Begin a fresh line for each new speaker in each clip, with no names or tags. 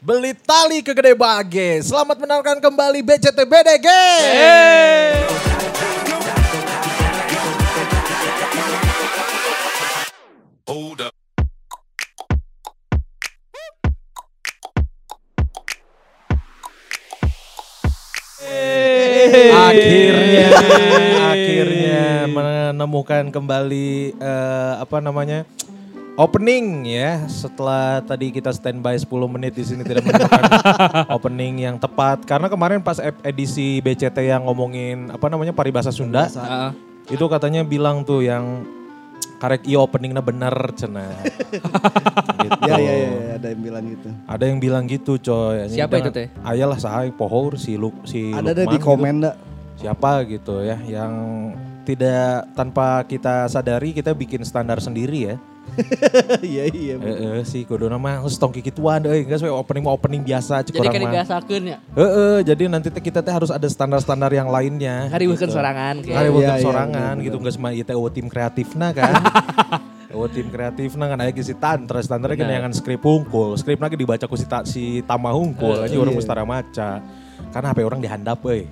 Beli tali ke Gede Bage. Selamat mendengarkan kembali BCT BDG. Akhirnya, akhirnya menemukan kembali eh, apa namanya opening ya. Setelah tadi kita standby 10 menit di sini tidak menemukan opening yang tepat. Karena kemarin pas edisi BCT yang ngomongin apa namanya paribasa Sunda, itu katanya bilang tuh yang karek i openingnya bener cina. gitu.
Ya, ya, ya, ya, ada yang bilang gitu.
Ada yang bilang gitu coy. Ini
Siapa itu, teh?
Ayalah sahai pohor si Luk si
Ada ada di
gitu.
komen dah.
Siapa gitu ya yang tidak tanpa kita sadari kita bikin standar sendiri ya.
Iya, iya.
Eh eh, si kudu nama harus tongki gituan euy geus we opening mah opening biasa cek
Jadi
urang
kan
mah.
dibiasakeun ya.
Heeh, jadi nanti teh kita teh harus ada standar-standar yang lainnya.
Ngariweukeun
gitu.
sorangan kayak.
Ngariweukeun
Iya, iya,
sorangan gitu geus mah ieu teh tim kreatifna kan. eueuh tim kreatifna kan aya si tantra standarnya kan yang skrip hungkul. Skrip lagi dibaca ku si, ta, si Tama hungkul aja orang
Iya.
mustara maca. Karena HP orang dihandap euy.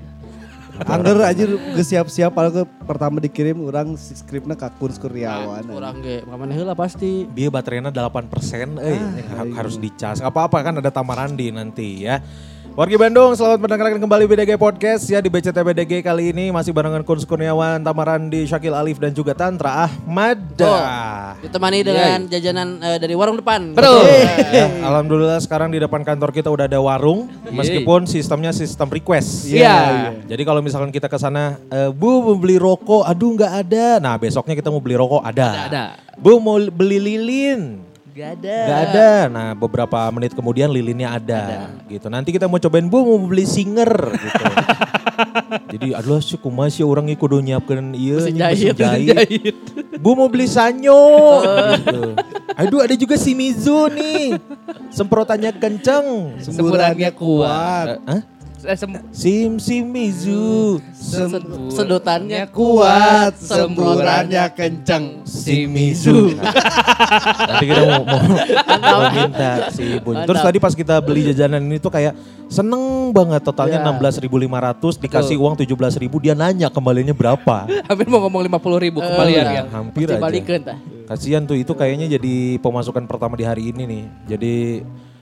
Angger aja geus siap-siap kalau ke pertama dikirim orang skripnya ke Kun Kurniawan.
Kurang ge, mana heula pasti.
Dia baterainya 8% eh
Ah, iya.
harus dicas. Gak apa-apa kan ada tamarandi nanti ya. Wargi Bandung, selamat mendengarkan kembali BDG Podcast ya di BCT BDG kali ini masih barengan Kun Kurniawan, Tamarandi, Syakil Alif dan juga Tantra Ahmad.
Oh, ditemani dengan jajanan eh, dari warung depan.
Betul. Ya, Alhamdulillah sekarang di depan kantor kita udah ada warung meskipun sistemnya sistem request.
Iya.
Jadi kalau misalkan kita ke sana, eh, Bu mau beli rokok, aduh nggak ada. Nah besoknya kita mau beli rokok, ada.
Ada.
Bu mau beli lilin,
Gak ada.
nggak ada. Nah beberapa menit kemudian lilinnya ada, gitu. Nanti kita mau cobain Bu mau beli singer, gitu. Jadi aduh sih kumaha sih orang kudu nyiapkeun ieu
Mesin
nya,
jahit, jahit.
Bu mau beli sanyo. gitu. Aduh ada juga si Mizu nih. Semprotannya kenceng.
Semburannya kuat.
Eh, Hah?
Eh, sem-
Sim Sim Mizu.
sed- sedotannya
Kuat, semburannya kenceng.
Si Mizu. Nanti kita mau, mau, mau minta si Bun. Terus tadi pas kita beli jajanan ini tuh kayak seneng banget totalnya
Ya.
16.500 dikasih uang 17.000 dia nanya kembalinya berapa.
Hampir mau ngomong 50 ribu kembalian
Nah,
ya.
hampir aja. Kasihan tuh itu kayaknya jadi pemasukan pertama di hari ini nih. Jadi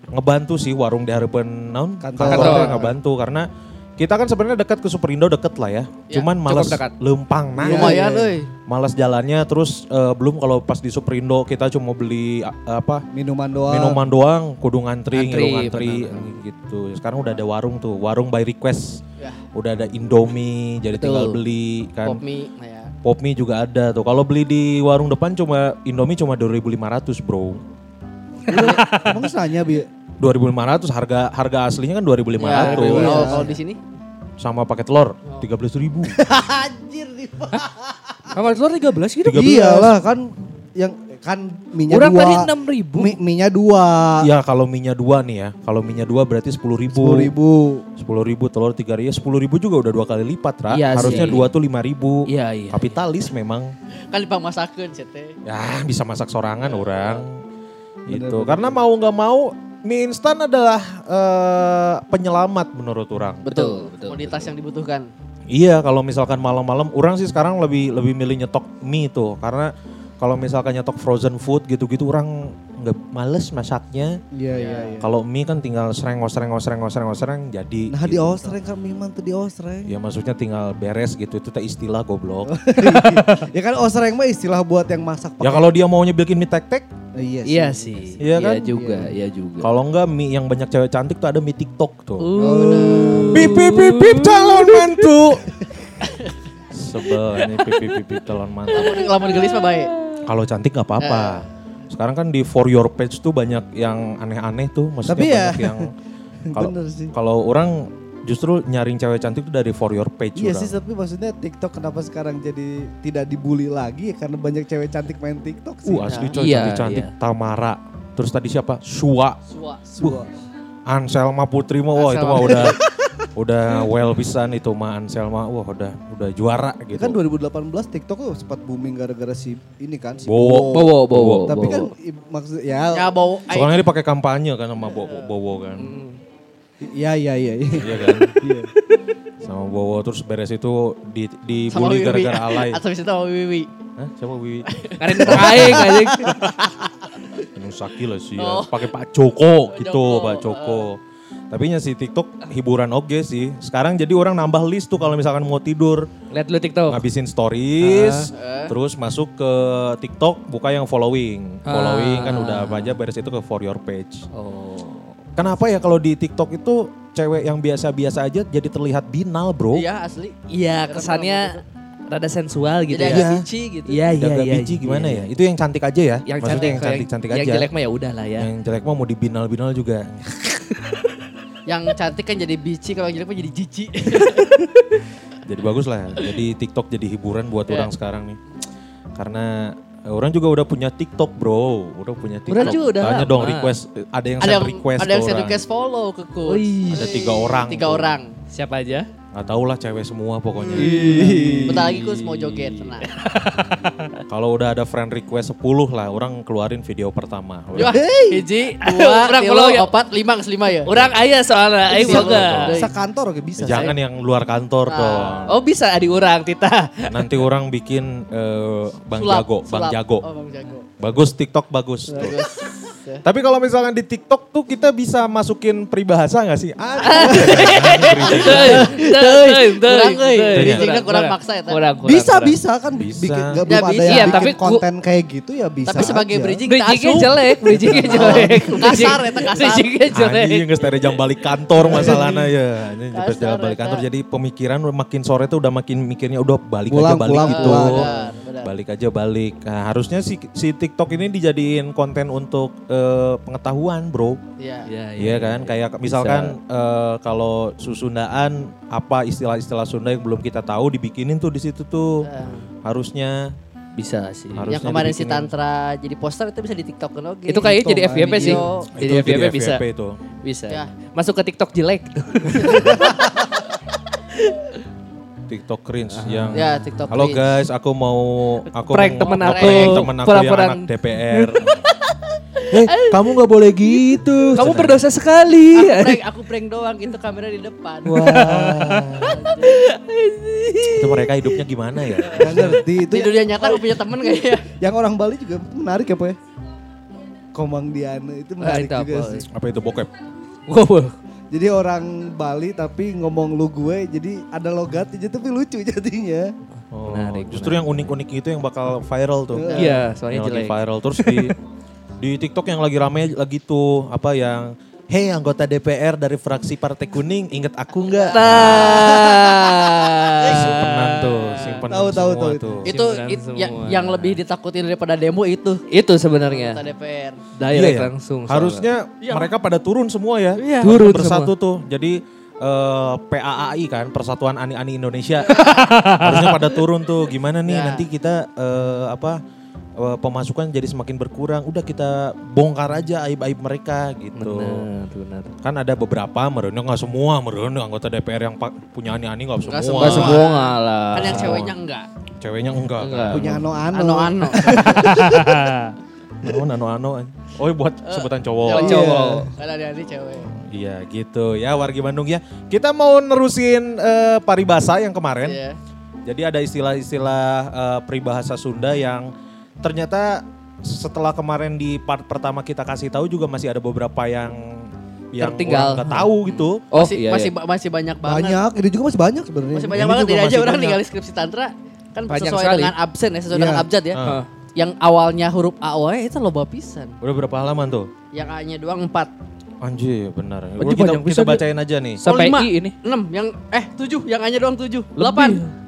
ngebantu sih warung di harapan naon
Kantor.
kantor ngebantu karena kita kan sebenarnya dekat ke Superindo deket lah ya.
Ya,
Cuman malas
dekat.
lempang nah.
Lumayan euy.
Malas jalannya terus eh, belum kalau pas di Superindo kita cuma beli a- apa
Minuman doang.
minuman doang kudu ngantri,
Ngantri,
ngilu ngantri gitu. Sekarang udah ada warung tuh, warung by request.
Ya.
Udah ada Indomie, jadi
Betul.
tinggal beli kan.
Pop mie nah ya.
Pop mie juga ada tuh. Kalau beli di warung depan cuma Indomie cuma 2.500 bro.
Emang nanya bi
2.500 harga harga aslinya kan 2.500
Ya,
Iya.
kalau kalau di sini
sama pakai telur 13.000.
Anjir nih.
Kamar telur 13 gitu.
13.
Iyalah kan yang kan minyak
Orang
dua.
tadi 6 ribu.
Mi, minyak dua.
Ya kalau minyak dua nih ya. Kalau minyak dua berarti 10.000.
Sepuluh ribu.
10.000 telur 3 ya 10.000 juga udah dua kali lipat, Ra.
Iya
Harusnya
sih.
dua tuh 5.000.
Iya, iya.
Kapitalis memang.
Kan dipamasakeun cete.
Ya bisa masak sorangan orang. Itu karena mau nggak mau mie instan adalah eh, penyelamat menurut orang.
Betul, Komoditas yang dibutuhkan.
Iya, kalau misalkan malam-malam, orang sih sekarang lebih lebih milih nyetok mie tuh, karena kalau misalkan nyetok frozen food gitu-gitu, orang nggak males masaknya.
Iya iya iya.
Kalau mie kan tinggal sereng sereng sereng sereng sereng jadi.
Nah di
gitu.
osreng kan memang tuh di osreng.
Ya maksudnya tinggal beres gitu, itu teh istilah goblok.
ya kan osreng mah istilah buat yang masak
ya kalau dia maunya bikin mie tek-tek,
iya sih.
Iya sih.
Iya kan?
juga, iya juga.
kalau enggak mie yang banyak cewek cantik tuh ada mie TikTok tuh.
Uh,
Bip bip bip bip calon mantu. Sebel ini bip bip bip bip calon mantu.
lamun gelis mah baik.
Kalau cantik nggak apa-apa. Sekarang kan di for your page tuh banyak yang aneh-aneh tuh, maksudnya
Tapi ya-
banyak yang kalau kalau orang justru nyaring cewek cantik tuh dari for your page
Iya sih tapi maksudnya TikTok kenapa sekarang jadi tidak dibully lagi ya karena banyak cewek cantik main TikTok sih.
Uh asli coy
Iya,
cantik-cantik
iya.
Tamara. Terus tadi siapa? Shua.
Suwa.
Suah.
Anselma Putri mah wah itu mah udah udah well pisan itu mah Anselma wah udah udah juara gitu.
Kan 2018 TikTok tuh sempat booming gara-gara si ini kan si
Bowo.
Bowo, Bowo.
Tapi
Bowo.
kan maksud ya
Ya ay-
Soalnya dia pakai kampanye kan sama Bowo, Bowo kan.
iya iya iya. iya.
Iya kan? Sama Bowo terus beres itu di
sama
dibully gara-gara alay.
Atau bisa sama Wiwi.
Hah? Siapa Wiwi?
Karin aing anjing.
Nusaki lah sih ya.
Oh.
Pakai Pak Joko gitu,
Joko,
Pak Joko. Tapi nya si TikTok hiburan oke sih. Sekarang jadi orang nambah list tuh kalau misalkan mau tidur.
Lihat lu TikTok.
Ngabisin stories, terus masuk ke TikTok, buka yang following. Following kan udah apa aja beres itu ke for your page.
Oh.
Kenapa ya kalau di TikTok itu cewek yang biasa-biasa aja jadi terlihat binal, bro?
Iya asli.
Iya, kesannya rada sensual gitu
Jadi
ya.
agak
Iya.
bici gitu.
Iya, iya, iya.
biji
iya,
gimana
iya.
ya? Itu yang cantik aja ya?
Yang
Maksudnya
cantik,
yang cantik-cantik aja.
Yang jelek mah ya udah lah ya.
Yang jelek mah mau dibinal-binal juga.
Yang cantik kan jadi bici, kalau yang jelek mah jadi jici.
jadi bagus lah. Jadi TikTok jadi hiburan buat
Iya.
orang sekarang nih. Karena eh, orang juga udah punya TikTok, bro. Udah punya TikTok.
Orang juga udah
Tanya
lama.
dong request. eh, Ada yang
ada
send
yang
request
ada yang
ke
send
orang.
request follow ke coach.
Ada tiga orang
Tiga
tuh.
orang.
Siapa aja?
Gak tau lah cewek semua pokoknya.
Bentar lagi coach mau joget, tenang.
Kalau udah ada friend request 10 lah, orang keluarin video pertama.
Wah, hiji, dua,
Orang follow ya.
opat, lima, kelima ya.
Orang ayah soalnya, aing
Siap.
boga.
Bisa kantor oke bisa.
Jangan yang luar kantor dong.
Oh bisa adi orang Tita.
Nanti orang bikin eh, Bang
Sulap,
Jago, Bang. Jago.
Oh, Bang Jago.
Bagus TikTok bagus. tuh.
Bagus. Ya.
Tapi kalau misalkan di TikTok tuh kita bisa masukin peribahasa gak sih? Ah,
Kurang kurang maksa ya.
Kurang, kurang,
Bisa
kurang.
bisa kan
Bisa.
bikin
Ya,
gak belum ada
bisa.
yang
Iya,
bikin
tapi
konten kayak gitu ya bisa.
Tapi sebagai bridging
Bridgingnya jelek, bridgingnya jelek.
Kasar ya, kasar.
Bridgingnya jelek.
Anjing geus jam balik kantor masalahnya ya. Ini jam balik kantor jadi pemikiran makin sore tuh udah makin mikirnya udah balik aja balik
pulang,
gitu.
Benar.
Balik aja balik. Nah, harusnya si si TikTok ini dijadiin konten untuk eh, pengetahuan, Bro.
Iya.
Iya,
Iya kan, kayak misalkan eh, kalau susundaan apa istilah-istilah Sunda yang belum kita tahu dibikinin tuh di situ tuh
Eh,
harusnya
Bisa sih.
Harusnya
Yang kemarin si. Tantra jadi poster itu bisa di TikTok kan oke.
Itu kayaknya jadi
Itu,
FYP sih. Jadi FYP bisa.
FYP itu.
Bisa.
Ya.
Masuk ke TikTok jelek.
TikTok cringe yang
Ya, TikTok
Halo
cringe.
guys, aku mau aku
Prank
mau
temen aku,
prank temen aku yang anak DPR. eh, kamu nggak boleh gitu.
Kamu berdosa sekali.
Aku prank, aku prank doang itu kamera di depan.
Wah. itu mereka hidupnya gimana ya?
Gak ngerti itu
Di dunia nyata aku punya temen kayaknya.
yang orang Bali juga menarik ya Pak ya. Komang Diana itu menarik
itu
juga
apa?
sih.
Apa itu bokep?
Wow.
Jadi orang Bali tapi ngomong lu gue jadi ada logatnya tapi lucu jadinya.
Oh,
Menarik,
justru yang unik-unik itu yang bakal viral tuh.
Iya, soalnya
yang lagi
jelek.
viral terus di di TikTok yang lagi rame lagi tuh apa yang Hei anggota DPR dari fraksi Partai Kuning, inget aku nggak?
Nah.
Simpenan tuh, simpenan
Tahu, tahu,
semua
tahu itu.
tuh.
itu
Simpenan
it- yang,
semua.
yang lebih ditakutin daripada demo itu.
Itu sebenarnya.
Kata DPR.
Direct
Iya ya?
langsung. soalnya.
Harusnya mereka pada turun semua ya.
Iya.
Turun
bersatu tuh. Jadi eh, PAAI kan, Persatuan Ani-Ani Indonesia. Harusnya pada turun tuh. Gimana nih
Ya.
nanti kita eh, apa eh, pemasukan jadi semakin berkurang. Udah kita bongkar aja aib-aib mereka gitu.
Benar, benar.
Kan ada beberapa, mereka nggak semua, mereka anggota DPR yang pak- punya ani-ani nggak semua.
Nggak semua.
Enggak semua lah.
Kan yang ceweknya enggak.
Ceweknya enggak.
Enggak.
Punya ano-ano.
Ano-ano.
Oh, nano-ano. Oh, buat sebutan cowok.
Cowok.
Iya.
cowok. Kan ada ini cewek.
Iya gitu ya wargi Bandung ya. Kita mau nerusin eh, paribasa yang kemarin.
Iya.
Jadi ada istilah-istilah eh, peribahasa Sunda yang ternyata setelah kemarin di part pertama kita kasih tahu juga masih ada beberapa yang yang
Tertinggal.
nggak tahu gitu.
Oh
masih,
iya,
masih,
iya.
ba- masih banyak banget.
Banyak, ini juga masih banyak sebenarnya.
Masih banyak
Ini
banget. Tidak aja
masih
orang tinggal skripsi tantra. Kan
Banyak
sesuai
sekali.
dengan absen ya, sesuai
Iya.
dengan abjad ya.
Ah.
Yang awalnya huruf A, O, E itu loba pisan.
Udah berapa halaman tuh?
Yang A-nya doang 4.
Anjir benar.
Anjir,
kita, kita bacain aja nih.
Sampai
lima.
I ini.
6, yang eh 7, yang A-nya doang 7. 8.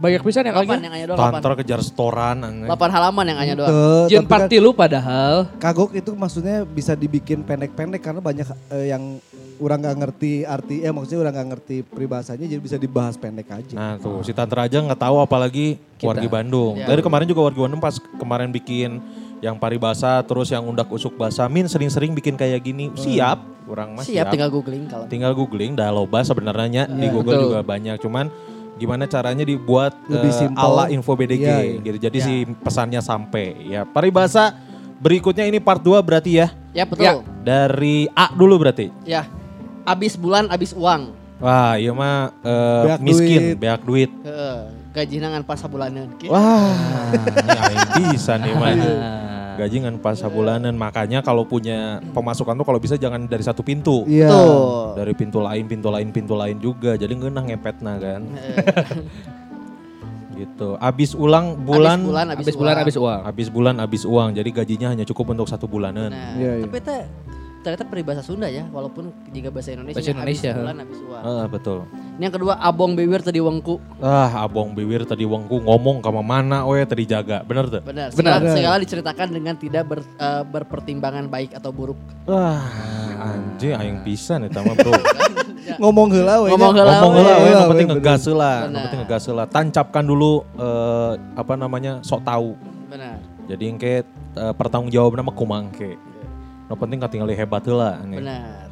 Banyak pisan yang
8
lagi.
yang A-nya doang 8.
Tantra kejar setoran.
8 halaman yang A-nya doang.
Tuh,
Jin
kan
party lu padahal.
kagok itu maksudnya bisa dibikin pendek-pendek karena banyak eh, yang orang nggak ngerti arti, eh maksudnya orang nggak ngerti peribahasanya jadi bisa dibahas pendek aja.
Nah tuh si Tantra aja nggak tahu apalagi wargi Bandung.
Ya.
Dari kemarin juga wargi Bandung pas kemarin bikin yang paribasa terus yang undak usuk basa min sering-sering bikin kayak gini siap orang mah
Siap tinggal googling kalau.
tinggal googling dah loba sebenarnya di
Iya,
Google
betul.
juga banyak cuman gimana caranya dibuat
Lebih simpel.
ala info BDG
Iya, iya.
gitu jadi si pesannya sampai ya paribasa berikutnya ini part 2 berarti ya
Ya betul.
dari A dulu berarti
Ya. Abis bulan abis uang.
wah iya mah eh,
Beak
miskin
duit.
beak duit
Heeh. Gaji nangan pas sabulanan. Ki.
wah aing bisa nih mah Gaji ngan pas sabulanan makanya kalau punya pemasukan tuh kalau bisa jangan dari satu pintu.
Iya.
Dari pintu lain pintu lain pintu lain juga. Jadi ngeunah ngepetna kan. Gitu. Abis ulang bulan
Abis bulan abis,
Habis bulan
uang.
habis uang.
habis bulan habis uang. Jadi gajinya hanya cukup untuk satu bulanan.
Nah,
Iya, iya.
tapi teh ternyata peribahasa Sunda ya, walaupun jika bahasa Indonesia,
Bahasa Indonesia,
habis bulan habis uang.
Ah, betul
Ini yang kedua abong bewir tadi wengku.
ah abong bibir tadi wongku ngomong kama mana we tadi jaga bener tuh
Benar.
Benar.
Segala, segala diceritakan dengan tidak ber- eh, berpertimbangan baik atau buruk.
wah anjing aing pisan eta mah bro
Ngomong heula we.
Ngomong
nya.
heula
ngomong
we.
Heula
yang penting ngegas lah yang
Benar.
penting ngegas lah tancapkan dulu eh, apa namanya sok tahu
Benar.
jadi yang ke eh, pertanggung jawab nama kumangke no penting katingali hebat lah
Benar.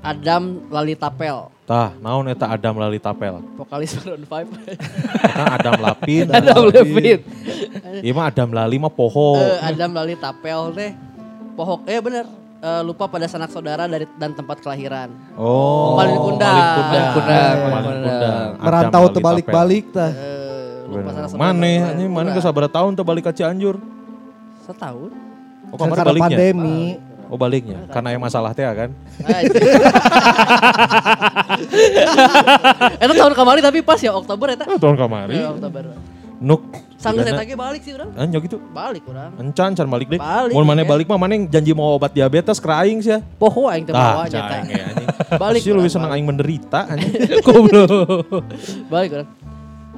Adam Lali Tapel,
tah naon eta Adam Lali Tapel
vokalis Maroon 5.
kan Adam Lapin
Adam Levin.
Iya mah Adam Lali mah poho
Eh, Adam Lali Tapel teh pohok eh bener Eh, lupa pada sanak saudara dari dan tempat kelahiran.
oh
Malin Kundang.
Malin Kundang
Malin
Merantau terbalik-balik tah.
Lupa
Bener.
sanak saudara.
Mana ini mana ke sabaraha tahun tuh balik ke Cianjur.
Setahun.
oh kamar
karena
baliknya
pandemi.
Oh baliknya karena yang masalah teh ya kan
Itu tahun kemarin tapi pas ya Oktober eta.
oh, tahun kemari
Ya, Oktober.
nuk
Sanggeus
Digana-
eta ge balik sih urang.
anjok itu
Balik urang.
encan can balik deh
Balik,
mau mana
ya.
balik mah mana yang janji mau obat diabetes ke aing sih ya
Poho aing teh bawa teh.
aing, anjing.
Balik
Sih lebih senang aing menderita anjing.
Balik urang.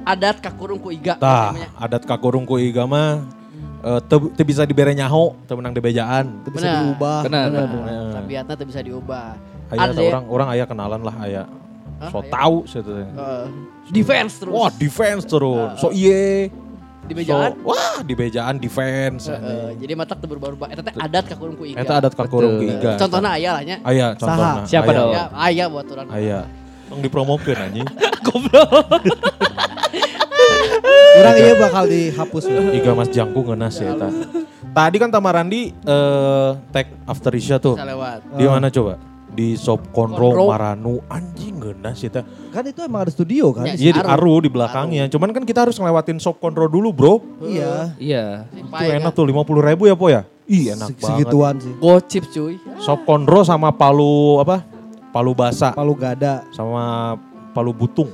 Adat kakurung ku iga.
Tah, adat kakurung ku iga mah eh, teu teu bisa dibere nyaho, teu menang dibejaan.
Itu bisa
Benar.
diubah.
Benar,
Benar.
Tabiatna teh bisa diubah.
Aya
Ada
ada orang orang aya kenalan lah aya.
Hah,
So
aya?
tahu sih
eh, defense terus.
Wah, defense terus. So iye.
di bejaan.
So, wah, di bejaan defense.
Eh, eh, jadi matak teu berubah-ubah. Eta teh adat kakurung ku iga.
Eta adat kakurung ku iga.
Contohnya aya lah nya.
Aya contohna.
Siapa
Aya.
dong?
Ya, aya buat urang.
Aya. Tong dipromokeun anjing.
Orang iya bakal dihapus.
Iga Mas Jangku ngeunas ya eta. Tadi kan Tamarandi eh tag after Isya tuh.
Bisa lewat.
Di mana coba? Di Sob Konro
Konro.
Maranu anjing ngeunas ya.
Kan itu emang ada studio kan?
Ya,
Iya di
Aru.
Aru di belakangnya. Cuman kan kita harus ngelewatin Sob Konro dulu, Bro.
Iya.
Iya.
Itu enak tuh 50 ribu ya, Po ya? Ih, enak
Se-
banget.
Segituan sih.
Gocip cuy.
Sob Konro sama palu apa? Palu basa
Palu gada.
sama palu butung.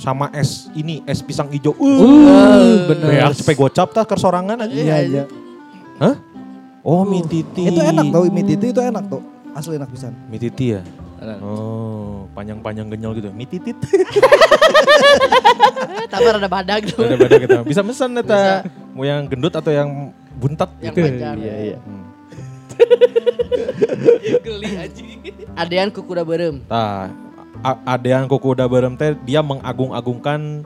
Sama es ini, es pisang hijau.
Uh,
Bener.
bener.
Cepet gocap tah kersorangan aja.
Iya, iya.
Hah? Oh, mie titi.
Itu enak tau, mie titi itu enak tuh. Asli enak pisan.
Mie titi ya?
Enak.
Oh, panjang-panjang genyol gitu. Mie titit.
Tabar ada badag tuh.
Beda-beda gitu. Bisa mesen eta. Mau yang gendut atau yang buntat
Yang
gitu.
panjang.
Iya, iya.
Hmm.
Geli anjing. Adean ku kuda berem.
Tah, adean kuku udah berem teh dia mengagung-agungkan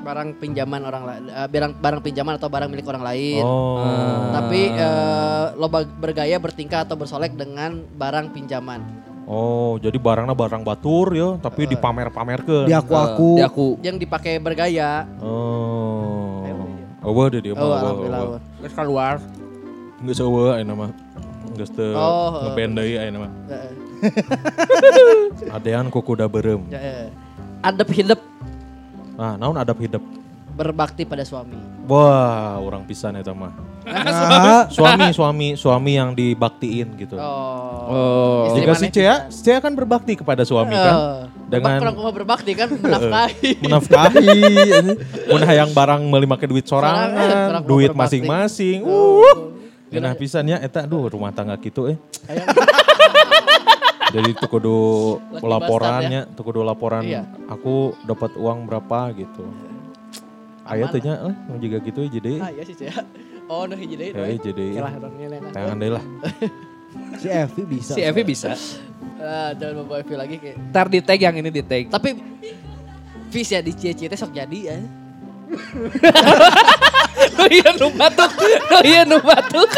Barang pinjaman orang lain. eh, barang barang pinjaman atau barang milik orang lain.
oh.
Tapi eh, loba bergaya bertingkah atau bersolek dengan barang pinjaman.
Oh, jadi barangnya barang batur ya, tapi dipamer-pamerkeun.
Di aku-aku.
Di aku.
Yang dipakai bergaya.
Oh. Oh, wah deh dia.
Oh, alhamdulillah.
keluar.
Geus eueuh ayeuna mah. Geus teu
Oh,
ngeband deui ayeuna mah. Adean kuku udah berem.
ya, eh. Adep hidup
Nah, naon adab hidup?
berbakti pada suami.
Wah, orang pisan eta mah.
Nah,
Suami, suami, suami yang dibaktiin gitu.
Oh.
Oh.
Jika si Cia, si Cia kan berbakti kepada suami kan.
Eh,
Dengan-
Orang kumaha berbakti kan menafkahi.
Menafkahi. Mun hayang barang meuli make duit
Sorangan,
sorangan,
orang
duit masing-masing.
Oh.
Uh. Genah pisan ya eta aduh rumah tangga gitu eh. Jadi tuh kudu laporannya, tuh kudu laporan
Iya.
aku dapat uang berapa gitu. Aya
Aman
teh nya eh juga gitu jadi.
Ah iya sih Cia. Oh nah hiji deui.
Ya jadi.
Orangnya lengan.
Tangan deui lah.
si Evi bisa.
Si Evi bisa.
Ah, jangan bawa Evi lagi kayak.
Ntar di tag yang ini di tag.
Tapi Fis ya di cie-cie teh sok jadi ya.
Oh iya nu batuk. Oh iya nu batuk.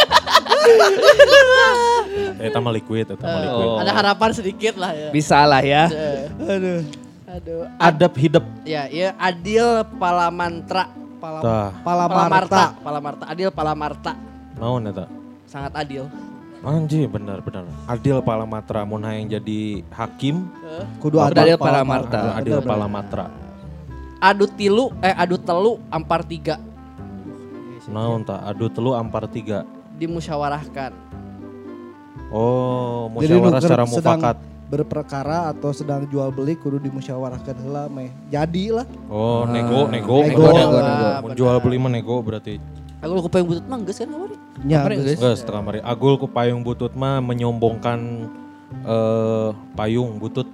Eta mah liquid, eta mah liquid.
Oh.
Ada harapan sedikit lah ya.
Bisa lah ya.
Eh,
Aduh.
Aduh.
Adab hidup.
Ya, ya Adil Palamantra. Pala,
Tah,
Palamarta. Palamarta. Adil Palamarta.
naon eta?
Sangat adil.
Anjir benar benar. Adil Palamatra mun hayang jadi hakim,
Eh,
Kudu
Adil
pala-
Palamarta.
kudu Adil. Palamatra.
Adu tilu, eh adu telu, ampar tiga.
Naon ta? Adu telu ampar tiga.
Dimusyawarahkan.
Oh, musyawarah secara mufakat.
berperkara atau sedang jual beli kudu dimusyawarahkan heula meh. Jadi lah.
Oh, nego, nego,
Nego,
nego, nego.
Mun jual beli mah nego berarti.
Aku lupa yang butut mah geus kan kemarin.
Nya.
Kemarin,
geus.
teu kamari. Agul ku payung butut mah menyombongkan eh payung butut.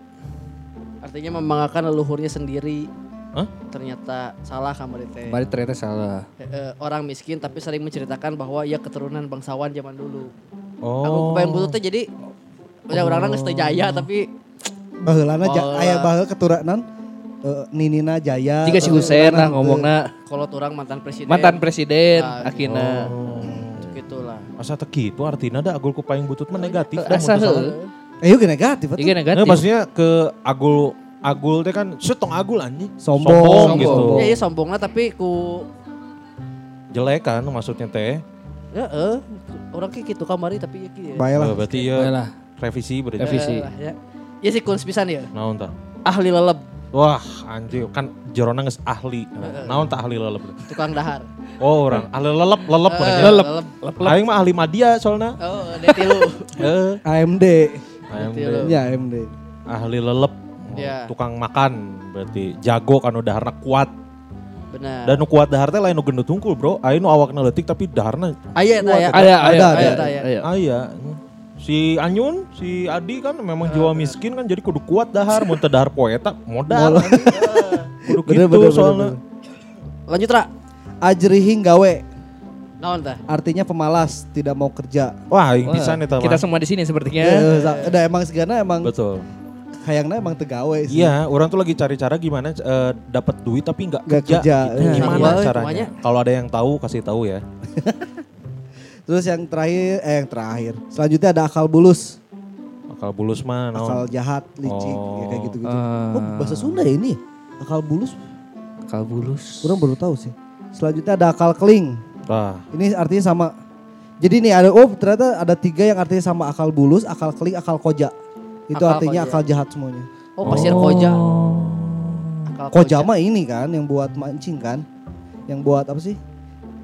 Artinya membanggakan leluhurnya sendiri.
Hah?
Ternyata salah kamari teh.
Kemarin ternyata salah.
Eh, eh, orang miskin tapi sering menceritakan bahwa ia keturunan bangsawan zaman dulu.
Oh.
Aku kepengen butut teh jadi ya orang geus teu jaya tapi
Baheulana ja,
Baheula.
aya baheul keturunan eh, Ninina Jaya.
Jika si
eh,
Husein lah
eh,
ngomongna
kalau orang mantan presiden.
mantan presiden
Ah,
akhirnya.
Oh.
Gitulah.
Asa teu kitu artina da agul ku butut mah negatif mun
heuh.
Eh, yuk negatif. atuh.
Iya negatif.
Nah, maksudnya ke agul agul teh kan setong agul anjing.
Sombong.
Sombong,
Sombong.
gitu.
Ya iya sombongnya tapi ku
Jelek kan maksudnya teh.
ya eh orang kayak gitu kamari tapi ya kieu.
Bae lah.
Oh, berarti ya
Baiklah.
revisi berarti.
Revisi.
Lah, ya. Ya si kuns pisan ya.
Naon tah?
Ahli leleb,
Wah, anjir kan jerona geus ahli. Naon tah ahli lelep?
tukang dahar.
Oh, orang ahli lelep, lelep
Eh,
mereka.
leleb.
Aing mah ahli media soalnya.
Oh, detilu.
Eh,
AMD.
AMD.
Betul.
Ya AMD.
ahli lelep. Oh,
Ya.
Tukang makan berarti jago kan udah daharna kuat.
Benar.
Dan nu kuat dahar teh lain nu gendut hungkul, Bro. Aing nu awakna leutik tapi daharna
Aya ya.
Ada, ada,
ada.
ada.
aya. Si Anyun, si Adi kan memang jiwa miskin kan jadi kudu kuat dahar, mun teu dahar poeta modal. kudu
Bener,
gitu
bener,
soalnya.
Lanjut Ra.
Ajrihing gawe.
Naon tah?
Artinya pemalas, tidak mau kerja.
Wah,
Wah,
pisan eta
Kita semua di sini sepertinya.
Sa- Udah emang segana emang
Betul.
Kayaknya emang tegawe sih.
Iya, orang tuh lagi cari cara gimana eh, dapat duit tapi nggak kerja.
kerja.
gitu.
Nah,
Gimana
iya,
caranya? Kalau ada yang tahu kasih tahu ya.
Terus yang terakhir, eh yang terakhir. Selanjutnya ada akal bulus.
Akal bulus mah naon?
Akal jahat, licik, ya kayak
Oh.
gitu-gitu.
Ah.
Oh bahasa Sunda ya ini? Akal bulus,
Kalbulus.
kurang baru tahu sih. Selanjutnya ada akal keling.
Wah,
Ini artinya sama. Jadi nih ada, oh ternyata ada tiga yang artinya sama akal bulus, akal keling, akal koja. Itu
Akal
artinya
koja.
akal jahat semuanya.
Oh, pasir koja. Akal
Koja mah ini kan yang buat mancing kan. Yang buat apa sih?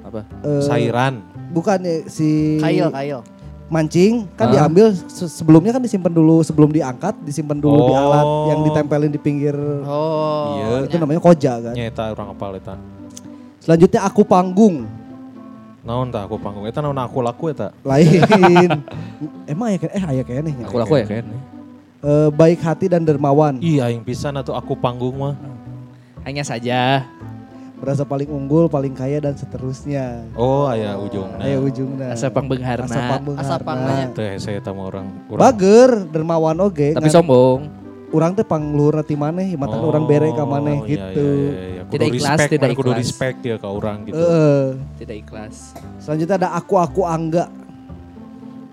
Apa?
Eh,
sairan.
Bukan ya, si
Kail, kail.
mancing kan
Ah.
diambil se- sebelumnya kan disimpan dulu sebelum diangkat disimpan dulu di
Oh.
alat yang ditempelin di pinggir
Oh.
Iya.
itu namanya koja kan.
Nyeta orang apal eta.
Selanjutnya aku panggung
Naon tah aku panggung eta naon aku laku eta.
lain. Emang ya eh aya kayaknya nih.
Aku laku ya kan.
Eh, baik hati dan dermawan.
Ih, aing pisan atuh aku panggung mah.
Hanya saja.
Merasa paling unggul, paling kaya dan seterusnya.
Oh, aya ujungna.
Ayo ujungnya.
Asa pangbengharna.
Asa panggung
Asa
hese eta mah orang. urang.
Bager, dermawan oge.
Tapi
ngan-
sombong.
Urang teh pangluhur ti maneh, matan urang bere ka maneh
Oh, iya,
gitu.
iya, iya, iya. Kudu
Tidak ikhlas,
respect,
tidak
kudu
ikhlas.
respect dia ke orang gitu.
Heeh.
Tidak ikhlas.
Selanjutnya ada aku aku angga.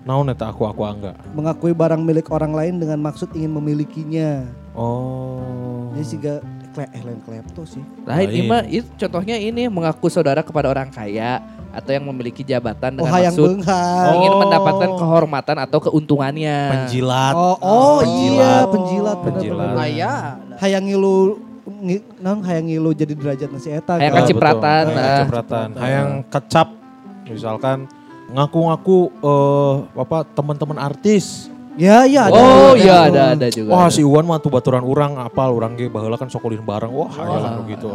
Naon eta aku aku angga.
Mengakui barang milik orang lain dengan maksud ingin memilikinya.
Oh.
Jadi sih gak kle eh lain klepto sih.
Lain ini mah itu contohnya ini mengaku saudara kepada orang kaya atau yang memiliki jabatan
Oh
dengan
hayang
maksud
beunghar.
ingin
Oh.
mendapatkan kehormatan atau keuntungannya.
Penjilat.
Oh, oh iya
Penjilat.
penjilat bener
Penjilat.
bener.
Aya.
Hayang ngi- naon hayang ngilu jadi derajat nasi eta.
Hayang
kan.
Ah,
kecipratan.
Hayang
nah.
kecipratan. Hayang kecap. Misalkan ngaku-ngaku eh apa teman-teman artis.
Ya ya ada.
Oh
ada.
iya ada ada juga.
Wah
ada.
si Iwan mah tuh baturan orang apal orang ge baheula kan sokolin bareng. Wah, aya oh. gitu.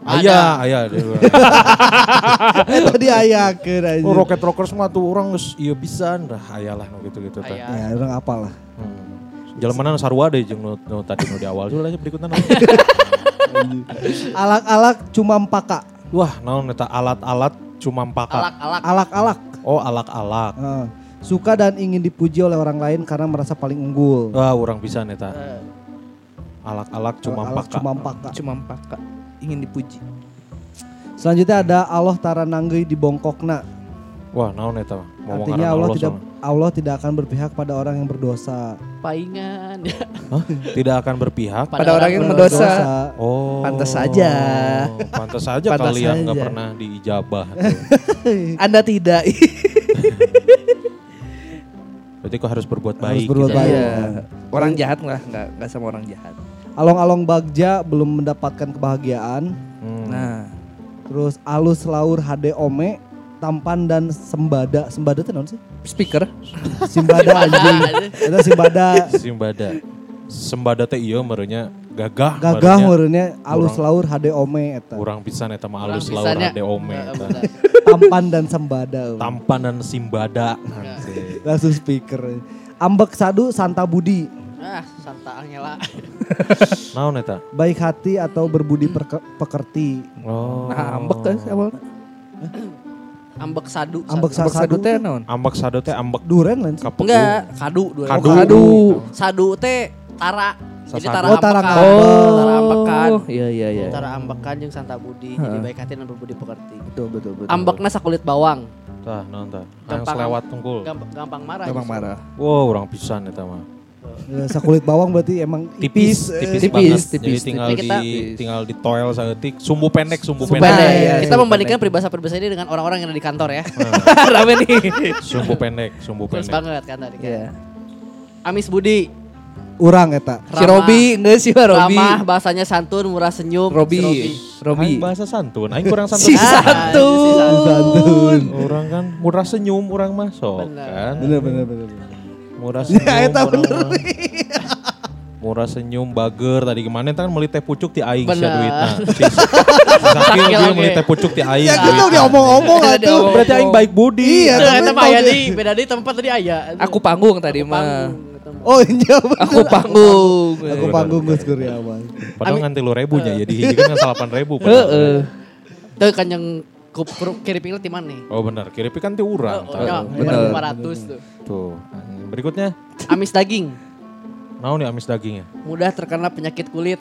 Aya, aya.
Eh tadi ayakeun aja.
Oh, Rocket Rockers mah tuh orang geus ieu pisan. Dah aya lah nu gitu-gitu teh.
Aya.
Ya orang apal lah.
Hmm. Jalan sarua deh jeung nu, nu tadi nu di awal dulu aja berikutnya.
Alak-alak cuma empaka.
Wah, naon eta alat-alat cuma pakat.
Alak-alak.
Alak-alak.
Oh, alak-alak.
Heeh. Suka dan ingin dipuji oleh orang lain karena merasa paling unggul.
Wah, orang pisan eta.
Eh,
Alak-alak cuma
Alak
pakat.
cuma empaka.
Cuma paka ingin dipuji.
Selanjutnya ada Allah tarananggeui di bongkokna.
Wah, naon eta?
Artinya
ngaran
Allah tidak
soalnya.
Allah tidak akan berpihak pada orang yang berdosa.
Paingan.
Hah? Tidak akan berpihak.
Pada orang yang mendosa.
Oh.
Pantes saja.
Pantes saja
Pantes
kalian nggak pernah diijabah.
Anda tidak.
Berarti kok harus berbuat
Harus
baik.
berbuat
gitu.
baik.
Iya. Orang jahat lah, nggak nggak sama orang jahat.
Along-along bagja belum mendapatkan kebahagiaan.
Hmm.
Nah,
Terus alus laur HD ome, tampan dan sembada. Sembada itu naon sih?
speaker.
Simbada anjing. Itu simbada.
Simbada. Sembada teh iya merenya gagah.
Gagah
merenya.
alus laur HD ome eta.
Urang pisan eta mah alus laur
pisannya.
ade ome eta.
Tampan dan sembada.
Tampan dan simbada.
Langsung speaker. Ambek sadu Santa Budi.
Ah, Santa Angela.
Naon eta?
Baik hati atau berbudi pekerti.
Oh.
Nah, ambek kan.
Ambek sadu.
Ambek
sadu.
Sadu teh naon?
Ambek sado teh ambek
Duren lain.
Enggak, kadu dua.
Kadu.
Oh, kadu.
Sadu teh tara. Jadi tara
Oh, tara
ambekan.
ngambek.
Tara ambekan.
iya iya iya.
Tara ambekan jeung Santa Budi. Jadi baik hati dan berbudi pekerti.
Betul betul betul.
Ambekna sakulit bawang.
Tah? Yang
Gampang.
selewat tungkul.
Gampang, gampang marah.
Gampang
justru.
marah.
Wow, orang pisan eta mah.
Ya, sakulit bawang berarti emang
Tipis,
ipis.
tipis,
eh,
tipis,
banget.
tipis,
Jadi tinggal
tipis.
di
Kita-
tinggal di toel saeutik, sumbu pendek, sumbu,
Sumbu
pendek.
pendek.
Iya,
Kita
sumbu
membandingkan peribahasa-peribahasa ini dengan orang-orang yang ada di kantor ya.
Rame nih.
Sumbu pendek, sumbu
Terus
pendek.
banget kan tadi kan.
Iya.
Amis Budi.
Urang eta.
Si Robi, enggak sih Robi.
Ramah, bahasanya santun, murah senyum.
Robi.
Si
Robi.
Aing bahasa santun, aing kurang santun.
Si
Ah,
santun.
Santun.
Orang kan murah senyum, orang masuk
Bener.
kan.
Bener bener bener.
Murah senyum.
Ya, eta
urang
bener.
Murah senyum, bager. Tadi kemarin kan meuli teh pucuk ti aing sia duitna. Sakil dia teh pucuk ti aing.
Ya gitu dia omong-omong
Ada
atuh.
Berarti aing baik budi.
Iya,
eta mah aya di beda di tempat tadi aya.
Aku panggung tadi mah.
Oh iya bener.
Aku panggung.
Aku panggung Gus Kuryawan.
Padahal nganti lu ribu nya jadi hiji kan salapan ribu.
Heeh.
Tuh kan yang ku- ku- kiri pinggir di mana nih?
Oh benar, kiri kan ti urang.
Oh, ya,
bener.
500 tuh.
Tuh. Berikutnya,
Amis daging.
naon nih amis dagingnya?
Mudah terkena penyakit kulit.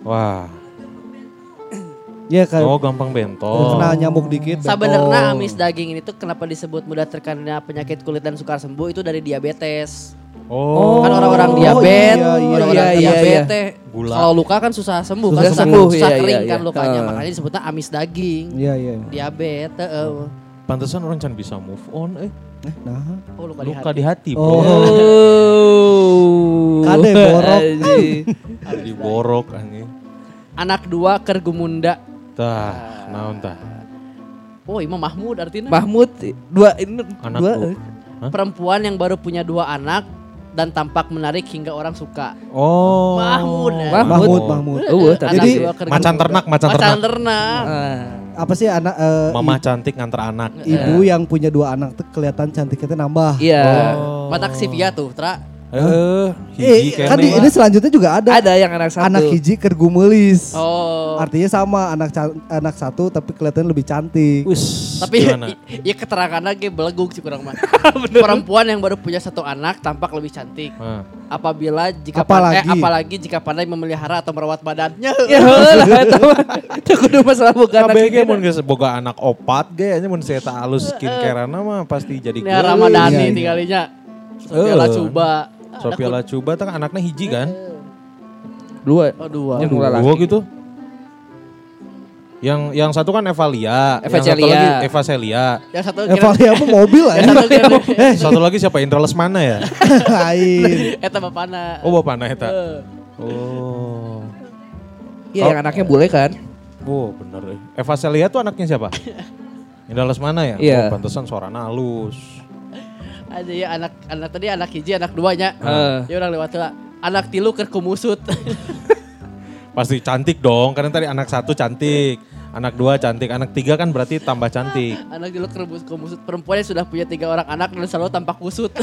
Wah,
Ya kan.
oh gampang bentol.
Kena nyamuk dikit.
Sebenarnya amis daging ini tuh kenapa disebut mudah terkena penyakit kulit dan sukar sembuh itu dari diabetes.
Oh,
kan orang-orang
Oh,
diabetes,
iya, iya,
orang-orang
iya, iya,
diabetes.
Gula.
Kalau luka kan susah sembuh
Susah
kan,
sembuh,
susah
iya,
kering
iya,
kan
iya.
lukanya.
Ah.
Makanya disebutnya amis daging.
Iya iya.
Diabetes. eh.
pantesan orang can bisa move on eh.
Nah.
Oh luka, di
Luka
hati.
di hati, bro.
Oh.
Oh.
Kade borok.
Di borok anjing.
Anak dua kergumunda.
Tah, naon tah?
Oh Imam Mahmud artinya.
Mahmud dua ini
Anak
dua.
lu.
eh.
Hah?
Perempuan yang baru punya dua anak dan tampak menarik hingga orang suka.
Oh.
Mahmud, eh.
Mahmud Mahmud.
Oh,
Anak
Jadi,
macan ternak, macan ternak.
ternak.
Ah.
Apa sih anak eh,
Mama cantik nganter anak.
ibu yang punya dua anak tuh kelihatan cantiknya tuh nambah.
Iya.
Oh.
Mata tuh, Tra.
Eh, hiji
Eh, kan di, ini selanjutnya juga ada.
Ada yang anak satu.
Anak hiji kergumulis.
Oh.
Artinya sama anak anak satu tapi kelihatan lebih cantik.
Wis,
Tapi i- ya keterangan lagi beleguk sih kurang mah. Perempuan yang baru punya satu anak tampak lebih cantik.
Hah.
Apabila jika
Apalagi?
pan- eh, apalagi jika pandai memelihara atau merawat badannya.
Ya lah eta mah. Teu kudu masalah bukan anak kita.
mun geus boga anak opat ge nya mun saya tak halus skincare mah pasti jadi geulis.
Ramadhani
Iya, iya.
tinggalinya.
Eh.
Sopiala coba.
Sophia Lacuba kan anaknya hiji kan?
Dua.
Oh dua.
Yang dua.
Dua gitu. Yang yang satu kan Evalia,
Eva
yang satu
Celia.
lagi Eva Celia.
Yang satu
Eh, Valia apa mobil
Yang
ya?
satu kira
Eh, satu lagi siapa? Indra Lesmana ya?
Lain.
eta bapana.
Oh, bapakna eta.
Eh.
Oh.
Iya yang anaknya bule kan.
Oh, bener. eh. Eva Celia tuh anaknya siapa? Indra Lesmana ya?
Iya.
Oh, pantesan suaranya halus.
Ada ya anak anak tadi anak hiji anak duanya.
Heeh.
Ya orang lewat lah. Anak tilu keur kumusut.
Pasti cantik dong, karena tadi anak satu cantik. Anak dua cantik, anak tiga kan berarti tambah cantik.
anak tilu keur kumusut. Perempuan yang sudah punya tiga orang anak dan selalu tampak kusut.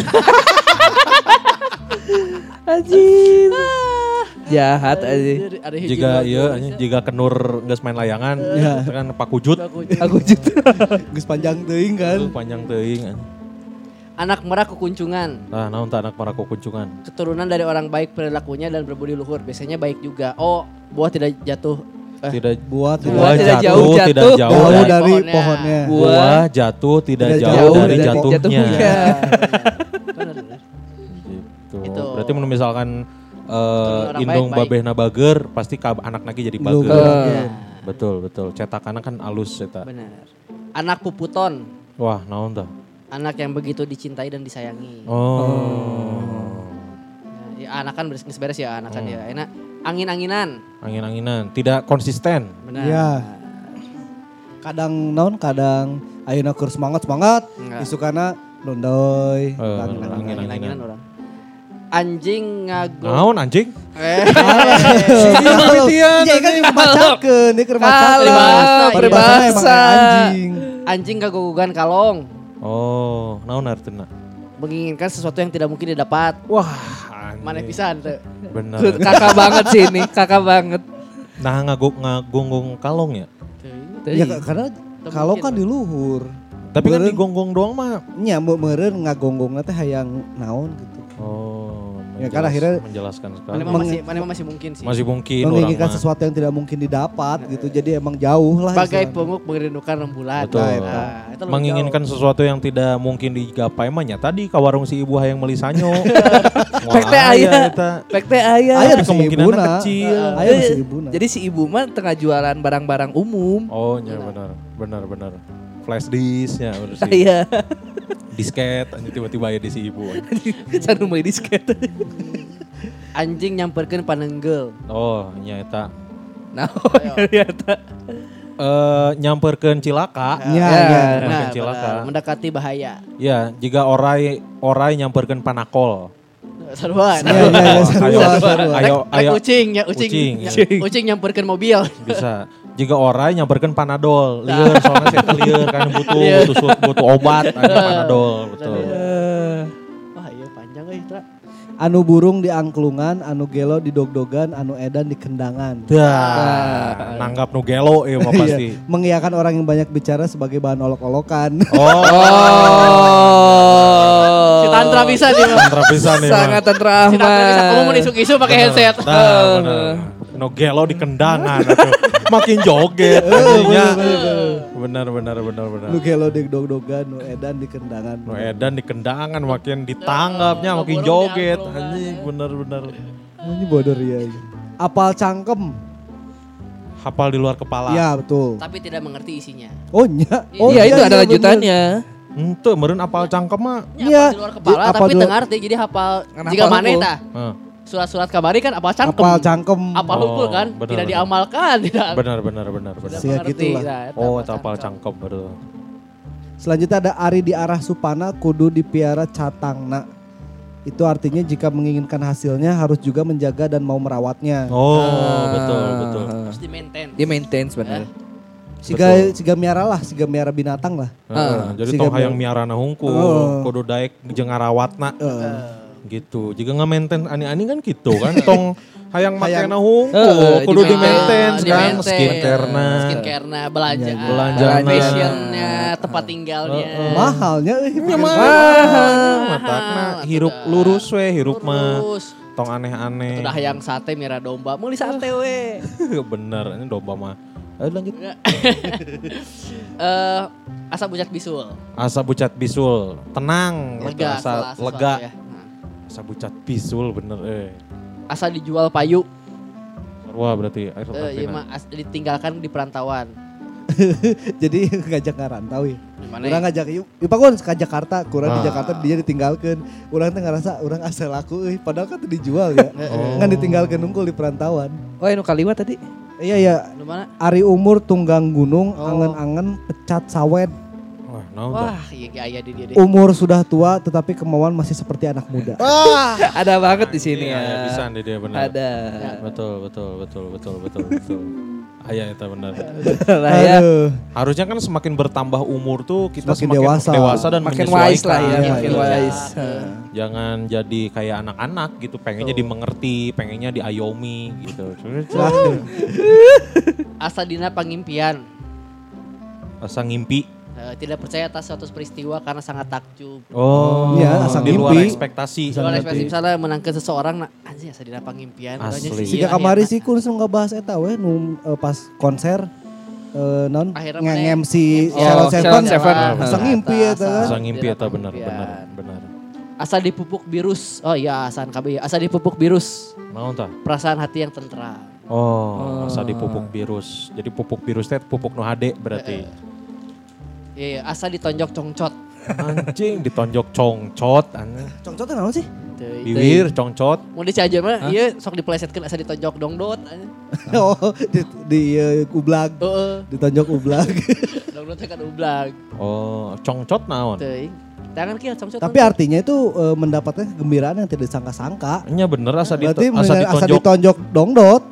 Anjing. Jahat anjing.
Ada hiji
Jika iya, jika kenur geus main layangan, itu kan Pak Kujut.
Gus panjang teuing kan.
Panjang teuing.
Anak merah kekuncungan.
Nah, naon tah anak para kuncungan.
Keturunan dari orang baik perilakunya dan berbudi luhur. Biasanya baik juga. Oh, buah tidak jatuh
tidak
Buah
buah
tidak
Buah tidak
jatuh,
jauh
tidak
jatuh.
jauh,
jauh
dari,
dari
pohonnya.
pohonnya.
buah jatuh tidak,
Tidak
jauh,
jauh
dari
dari
jatuhnya.
jatuhnya.
Gitu.
Itu.
Berarti misalkan eh,
orang
indung
baik-baik.
babehna bager pasti anak lagi jadi bager.
bager.
Betul, betul. Cetakannya kan alus eta.
Benar. Anak puputon,
Wah, naon tah?
Anak yang begitu dicintai dan disayangi.
Oh.
Ya, anak kan beres beres ya, anak kan
Hmm.
ya. Enak angin-anginan.
Angin-anginan, tidak konsisten.
Benar.
Iya. Kadang naon kadang ayeuna keur semangat semangat
Enggak.
isukana nondoy.
Eh,
angin-angin.
angin.
Angin-anginan orang. Anjing ngago.
Naon anjing?
Eh,
Iya kan yang membacakeun, dia keur macakeun.
Peribahasa,
Peribahasa emang
peribahasa.
anjing.
anjing gagogogan kalong.
Oh, naon artinya?
Menginginkan sesuatu yang tidak mungkin didapat.
Wah,
Mana pisan tuh.
Bener.
kakak banget sih ini, kakak banget.
Nah, ngaguk ngagonggong kalong ya.
Ya karena kalau kan di luhur.
Tapi kan digonggong doang mah.
Nya meureun ngagonggongna teh hayang naon gitu.
Oh,
Ya, kan
menjelas-
akhirnya-
menjelaskan sekali.
Mana masih mana masih mungkin sih.
Masih mungkin orang
Menginginkan sesuatu yang tidak mungkin didapat gitu. Jadi emang jauh lah.
Bagai penguk merindukan rembulan.
Betul.
Nah, itu lebih
menginginkan sesuatu yang tidak mungkin digapai mah tadi ka warung si ibu hayang meuli sanyo.
Pek teh
Wah,
aya.
eta.
Pek teh aya.
Aya
Tapi
si
kecil.
Aya si ibuna.
Jadi si ibu mah tengah jualan barang-barang umum.
Oh, nya benar. Benar benar. Flash disk nya bener sih.
Iya.
Disket anjing tiba-tiba aya di si ibu.
Sanu mah disket.
Anjing nyamperkeun panenggel.
Oh, nya eta.
Nah, ternyata.
Eh nyamperkeun cilaka.
Ya,
Ya.
ya.
Nah,
cilaka.
benar. mendekati bahaya.
Ya, jika orai orai nyamperkeun panakol.
Sarua.
Ya, ya, ya, sarua,
Ayo, ayo,
Rek
ayo,
ucing ya, ucing.
Ucing,
Ya,
ya.
Ucing nyamperkeun mobil.
bisa. Jika orai nyamperkeun panadol, lieur soalnya saya lieur kan butuh
Lieur.
butuh butuh obat ada panadol, betul.
Wah, iya panjang euy, Tra.
Anu burung di angklungan, anu gelo di dogdogan, anu edan di kendangan.
Dah, nanggap nu gelo ieu mah pasti.
Iya, Mengiyakan orang yang banyak bicara sebagai bahan olok-olokan.
Oh,
Oh.
Tantra bisa nih. Bang.
tantra pisan nih.
Sangat tentra
Si Tantra bisa kamu mau isu-isu pakai headset.
Nah, bener. Nu gelo di kendangan. Makin joget anjingnya. Benar benar benar benar.
Anu gelo di dogdogan, anu edan di kendangan.
Nu edan di kendangan makin ditanggapnya makin joget anjing bener bener.
Ini bodoh ya. Apal cangkem.
Hafal di luar kepala.
Ya betul.
Tapi tidak mengerti isinya.
Oh nya. Oh,
Iya itu ada
bener.
lanjutannya.
Ente meureun apal cangkem mah.
Iya.
Hafal di luar kepala
Di-
tapi
di-
ngarti jadi hafal jika mana.
Heeh.
Surat-surat kamari kan apal cangkem.
Apal cangkem.
Apal
Oh,
hukum kan
benar,
tidak diamalkan, tidak.
Benar benar benar benar.
Sia.
Nah, eta
Oh,
apal
itu apal cangkem betul.
Selanjutnya ada Ari di arah Supana kudu dipiara catangna. Itu artinya jika menginginkan hasilnya harus juga menjaga dan mau merawatnya.
Oh,
Ah.
betul betul.
Harus di maintain.
Dia maintain sebenarnya.
Siga siga miara lah, siga miara binatang lah.
Heeh, jadi
Siga
tong hayang miarana hungkul,
Oh.
kudu daek jeung ngarawatna.
Heeh.
Gitu. Jika nggak maintain ani-ani kan gitu kan tong hayang makena hungkul,
Heeh,
kudu
di
maintain kan skincare-na.
Skincare-na, belanja,
Belanjana.
fashionnya, tempat tinggalnya.
Mahalnya euy.
Ya mah. Matakna hirup lurus we, hirup mah tong aneh-aneh.
Udah hayang sate mira domba, meuli sate we.
Bener, ini domba mah. Ayo lanjut.
Eh, asa bujat bisul.
Asa bucat bisul, tenang.
Lega
Asa
sesuatu
lega.
ya. Nah.
Asa bucat bisul bener eh.
Asa dijual payu.
Wah berarti air
Eh, iya mah as- ditinggalkan di perantauan.
Jadi ngajak ngarantau ya.
Gimana
Orang
ya?
ngajak yuk, yuk Pak Gun ke Jakarta, kurang di
Ah.
Jakarta dia ditinggalkan. Orang tuh ngerasa orang asal laku euy, padahal kan dijual ya.
Oh.
Ngan ditinggalkan nungkul di perantauan.
Oh anu kaliwat tadi.
Iya ya,
Lu mana?
Ari umur tunggang gunung,
Oh.
angen-angen pecat sawed.
Wah, tah?
Wah, iya iya aya di dia deh.
Umur sudah tua tetapi kemauan masih seperti anak muda.
Ada banget di sini
Iya,
ya.
iya, bisa nih dia benar.
Ada.
Betul, betul, betul, betul, betul, betul. Aya itu benar.
Lah ya.
Aduh.
Harusnya kan semakin bertambah umur tuh kita
Semakin
semakin
dewasa.
dan
Makin wise lah ya,
Iya,
makin
iya.
wise.
Jangan jadi kayak anak-anak gitu, pengennya dimengerti, pengennya diayomi gitu.
Asa dina pangimpian.
Asa ngimpi.
Eh, tidak percaya atas suatu peristiwa karena sangat takjub.
Oh,
Iya, asa
di luar
ngimpi.
ekspektasi.
Kalau
Sangat
ekspektasi
di-
misalnya menangkan seseorang, nah anjing asa dina pangimpian.
Asli.
Iya,
kamari
akhirna-
sih kun langsung ngebahas eta we nu eh, pas konser eh, non
Akhirnya
ngem
mana-
si
Oh,
Sharon Seven
Seven.
Asa ngimpi ya eta kan.
Asa ngimpi eta bener, bener, bener.
Asa dipupuk virus. Oh iya, asan KB. Asa dipupuk virus.
Naon tah?
Perasaan hati yang tentram.
Oh, asa dipupuk virus. Jadi pupuk virus teh pupuk nu hade berarti.
Iya, asa ditonjok congcot.
Anjing ditonjok congcot aneh.
Congcotnya naon sih?
Bibir congcot.
Mau dicajer mah, iya sok diplesetkeun asa ditonjok dongdot.
oh, di, di eh, ublag,
Heeh,
ditonjok ublag.
dongdot teh kan ublag.
Oh, congcot naon?
Teuing. Tangan kieu congcot.
Tapi artinya itu eh, mendapatkan kegembiraan yang tidak disangka-sangka.
Nya bener asa, dito-
Berarti
asa
men- asa
ditonjok
ditonjok dongdot.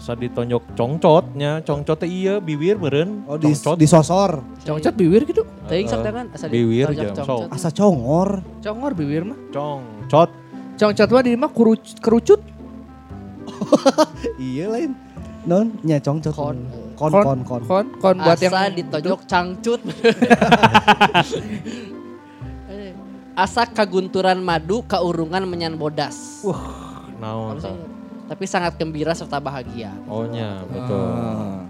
Heeh.
asa ditonjok congcotnya. Congcot teh iya bibir beureun.
Oh, di,
congcot.
disosor.
Congcot bibir gitu.
Teuing sok
Heeh.
tangan asa
Bibir
ditonjok
jeung
congcot.
Asa congor.
Congor bibir mah.
Congcot.
Congcot mah di mah kerucut.
Iya lain. Non, nya congcot.
Kon.
Kon, kon, kon.
Kon, kon buat yang
Asa ditonjok cangcut. Asa kagunturan madu kaurungan menyan bodas.
Naon
Apa sih? Tapi sangat gembira serta bahagia.
Oh nya, betul.
Ah.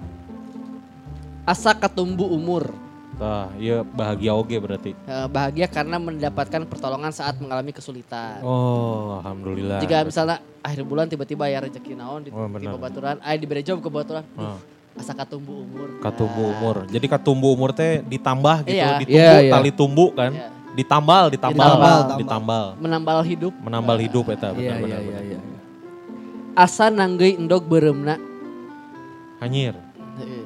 Asa ketumbu umur.
Tah, iya bahagia oge berarti.
Eh, Bahagia karena mendapatkan pertolongan saat mengalami kesulitan.
Oh, alhamdulillah.
Jika misalnya akhir bulan tiba-tiba ya rezeki naon di,
Oh,
di
benar.
babaturan, ay diberi job ke babaturan.
Ah.
Asa katumbu umur.
Katumbu
Nah,
umur. Jadi katumbu umur teh ditambah gitu,
Iya.
ditumbu
Iya, iya.
tali tumbu kan.
Iya.
Ditambal, ditambal,
Ditambal,
ditambal.
Menambal hidup.
Menambal hidup eta
Iya,
benar
iya, iya,
benar.
iya.
Asa nanggei endog beremna.
Hanyir.
Heeh.